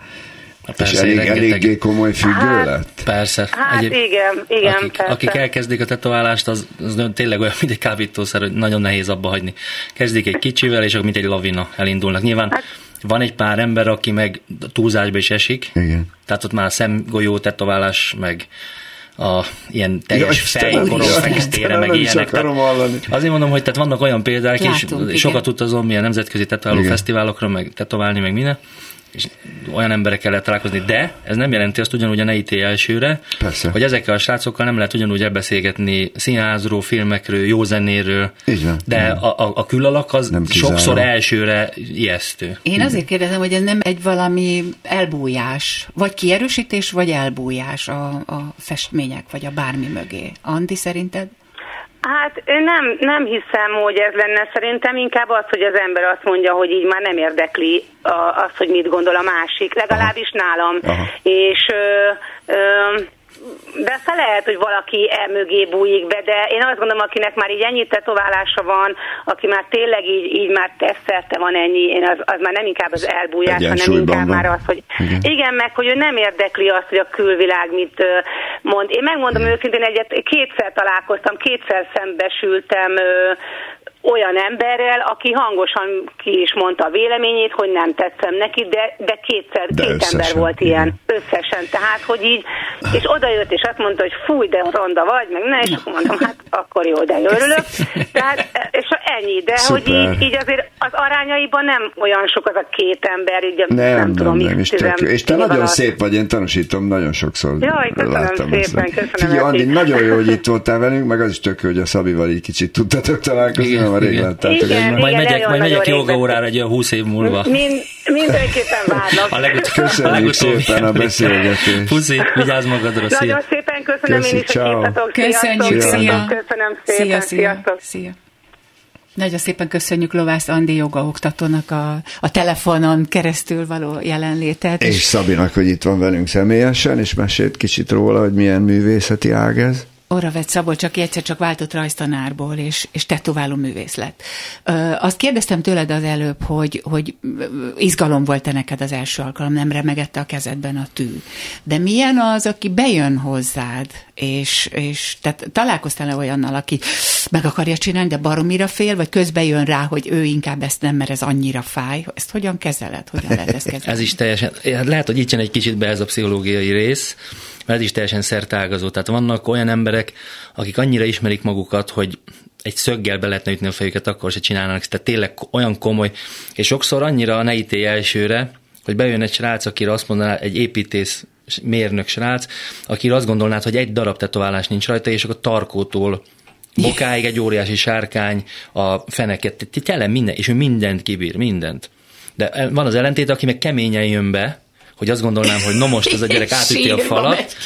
Persze, és elég, eléggé komoly függő hát, lett? Persze. Hát Egyéb, igen, igen, akik, persze. akik elkezdik a tetoválást, az, az tényleg olyan, mint egy kábítószer, hogy nagyon nehéz abba hagyni. Kezdik egy kicsivel, és akkor mint egy lavina elindulnak. Nyilván hát, van egy pár ember, aki meg túlzásba is esik. Igen. Tehát ott már szemgolyó tetoválás, meg a ilyen teljes fejkorom feketére, meg ilyenek. Azért mondom, hogy tehát vannak olyan példák, Látunk, és igen. sokat utazom ilyen nemzetközi tetováló fesztiválokra, meg tetoválni, meg minden, és olyan emberekkel lehet találkozni, de ez nem jelenti azt ugyanúgy a ne ítélj elsőre, Persze. hogy ezekkel a srácokkal nem lehet ugyanúgy elbeszélgetni színházról, filmekről, jó zenéről, Így van. de a, a, a külalak az Nem sokszor elsőre ijesztő. Én azért kérdezem, hogy ez nem egy valami elbújás, vagy kierősítés, vagy elbújás a, a festmények, vagy a bármi mögé. Andi, szerinted? Hát nem, nem hiszem, hogy ez lenne szerintem, inkább az, hogy az ember azt mondja, hogy így már nem érdekli a, az, hogy mit gondol a másik, legalábbis nálam. Aha. És ö, ö, de aztán lehet, hogy valaki e mögé bújik be, de én azt gondolom, akinek már így ennyi tetoválása van, aki már tényleg így, így már tesztelte van ennyi, én az, az már nem inkább az elbújás, hanem inkább van. már az, hogy Igen. igen. igen, meg hogy ő nem érdekli azt, hogy a külvilág mit mond. Én megmondom őszintén, egyet kétszer találkoztam, kétszer szembesültem olyan emberrel, aki hangosan ki is mondta a véleményét, hogy nem tetszem neki, de, de kétszer, De két összesen, ember volt igen. ilyen, összesen. Tehát, hogy így, és oda jött és azt mondta, hogy fúj, de ronda vagy, meg ne, és akkor mondtam, hát akkor jó, de örülök. Tehát, és ennyi, de Szuper. hogy így, így azért az arányaiban nem olyan sok az a két ember, így a- Nem, nem, tudom, nem, tizen- tök, és te nagyon alatt. szép vagy, én tanúsítom, nagyon sokszor Jaj, köszönöm láttam szépen, ezt. köszönöm, Figyelj, Andi, nagyon jó, hogy itt voltál velünk, meg az is tök jó, hogy a Szabival így kicsit tudtatok találkozni, Már rég igen. láttátok Igen, egymást. Majd megyek, nagyon- majd nagyon megyek rég joga órára egy olyan 20 év múlva. Mind, mindenképpen várnak. A legut- Köszönjük a szépen a beszélgetést. Puszi, vigyázz magadra, szia! Nagyon szépen köszönöm Köszi, én is, hogy ciao. hívtatok. Köszönjük, szia! Köszönöm szépen, Szia, szia, sziasztok. szia. Nagyon szépen köszönjük Lovász Andi jogaoktatónak a, a telefonon keresztül való jelenlétet. És Szabinak, hogy itt van velünk személyesen, és mesélt kicsit róla, hogy milyen művészeti ág ez. Oravec Szabolcs, aki egyszer csak váltott rajztanárból, és, és tetováló művész lett. Ö, azt kérdeztem tőled az előbb, hogy, hogy izgalom volt-e neked az első alkalom, nem remegette a kezedben a tű. De milyen az, aki bejön hozzád, és, és tehát találkoztál-e olyannal, aki meg akarja csinálni, de baromira fél, vagy közben jön rá, hogy ő inkább ezt nem, mert ez annyira fáj. Ezt hogyan kezeled? Hogyan lehet ezt kezelni? Ez is teljesen, lehet, hogy itt egy kicsit be ez a pszichológiai rész, mert ez is teljesen szertágazó. Tehát vannak olyan emberek, akik annyira ismerik magukat, hogy egy szöggel be lehetne ütni a fejüket, akkor se csinálnak. Tehát tényleg olyan komoly. És sokszor annyira ne ítélj elsőre, hogy bejön egy srác, akire azt mondaná, egy építész mérnök srác, akire azt gondolnád, hogy egy darab tetoválás nincs rajta, és akkor tarkótól bokáig egy óriási sárkány, a feneket, tele minden, és ő mindent kibír, mindent. De van az ellentét, aki meg keményen jön be, hogy azt gondolnám, hogy no most ez a gyerek átüti a falat,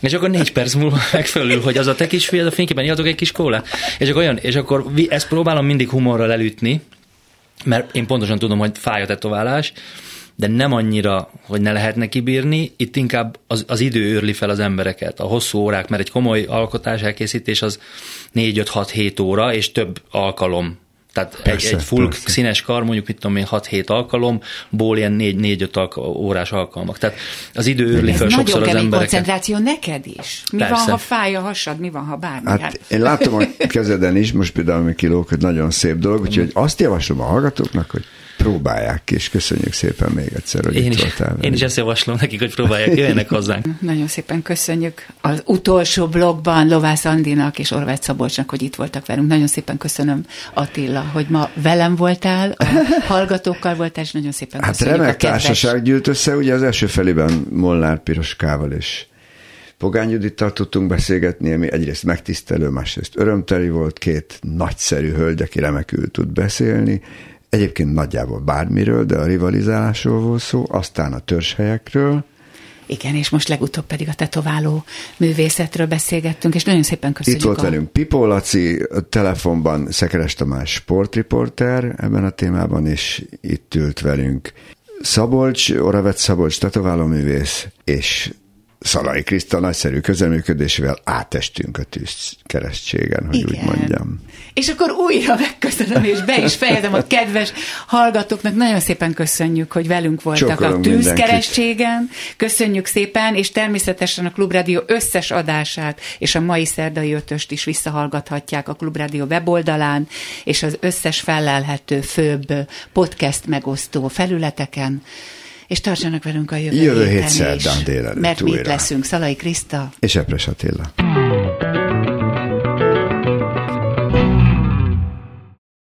és akkor négy perc múlva megfölül, hogy az a te kis fiad a fényképen adok egy kis kólát. És akkor, olyan, és akkor ezt próbálom mindig humorral elütni, mert én pontosan tudom, hogy fáj a tetoválás, de nem annyira, hogy ne lehetne kibírni, itt inkább az, az idő őrli fel az embereket, a hosszú órák, mert egy komoly alkotás elkészítés az 4-5-6-7 óra, és több alkalom. Tehát egy, Persze, egy full persze. színes kar, mondjuk mit tudom én, 6-7 alkalomból ilyen 4-5 alka- órás alkalmak. Tehát az idő őrli fel nagyon sokszor az embereket. koncentráció neked is. Mi Persze. van, ha fáj a hasad, mi van, ha bármi? Hát én látom a kezeden is, most például kilók, hogy nagyon szép dolog, úgyhogy azt javaslom a hallgatóknak, hogy próbálják ki, és köszönjük szépen még egyszer, hogy Én itt is, voltál én is ezt javaslom nekik, hogy próbálják, jöjjenek hozzánk. Nagyon szépen köszönjük az utolsó blogban Lovász Andinak és Orvács Szabolcsnak, hogy itt voltak velünk. Nagyon szépen köszönöm Attila, hogy ma velem voltál, a hallgatókkal voltál, és nagyon szépen Hát köszönjük remek a kedves... társaság gyűlt össze, ugye az első felében Molnár Piroskával és Pogány Judittal tudtunk beszélgetni, ami egyrészt megtisztelő, másrészt örömteli volt, két nagyszerű hölgy, aki remekül tud beszélni, egyébként nagyjából bármiről, de a rivalizálásról volt szó, aztán a törzshelyekről, Igen, és most legutóbb pedig a tetováló művészetről beszélgettünk, és nagyon szépen köszönjük. Itt volt a... velünk Pipó Laci, a telefonban Szekeres Tamás sportriporter ebben a témában, és itt ült velünk Szabolcs, Oravec Szabolcs tetoválóművész, és Szalai Kriszta nagyszerű közelműködésével átestünk a tűz keresztségen, hogy úgy Igen. mondjam. És akkor újra megköszönöm, és be is fejezem a kedves hallgatóknak. Nagyon szépen köszönjük, hogy velünk voltak Csókolunk a mindenkit. tűzkerességen. Köszönjük szépen, és természetesen a Klubrádió összes adását, és a mai szerdai ötöst is visszahallgathatják a Klubrádió weboldalán, és az összes felelhető főbb podcast megosztó felületeken és tartsanak velünk a jövő, jövő héten hét szerdán délelőtt Mert mi itt leszünk, Szalai Kriszta. És Epres Attila.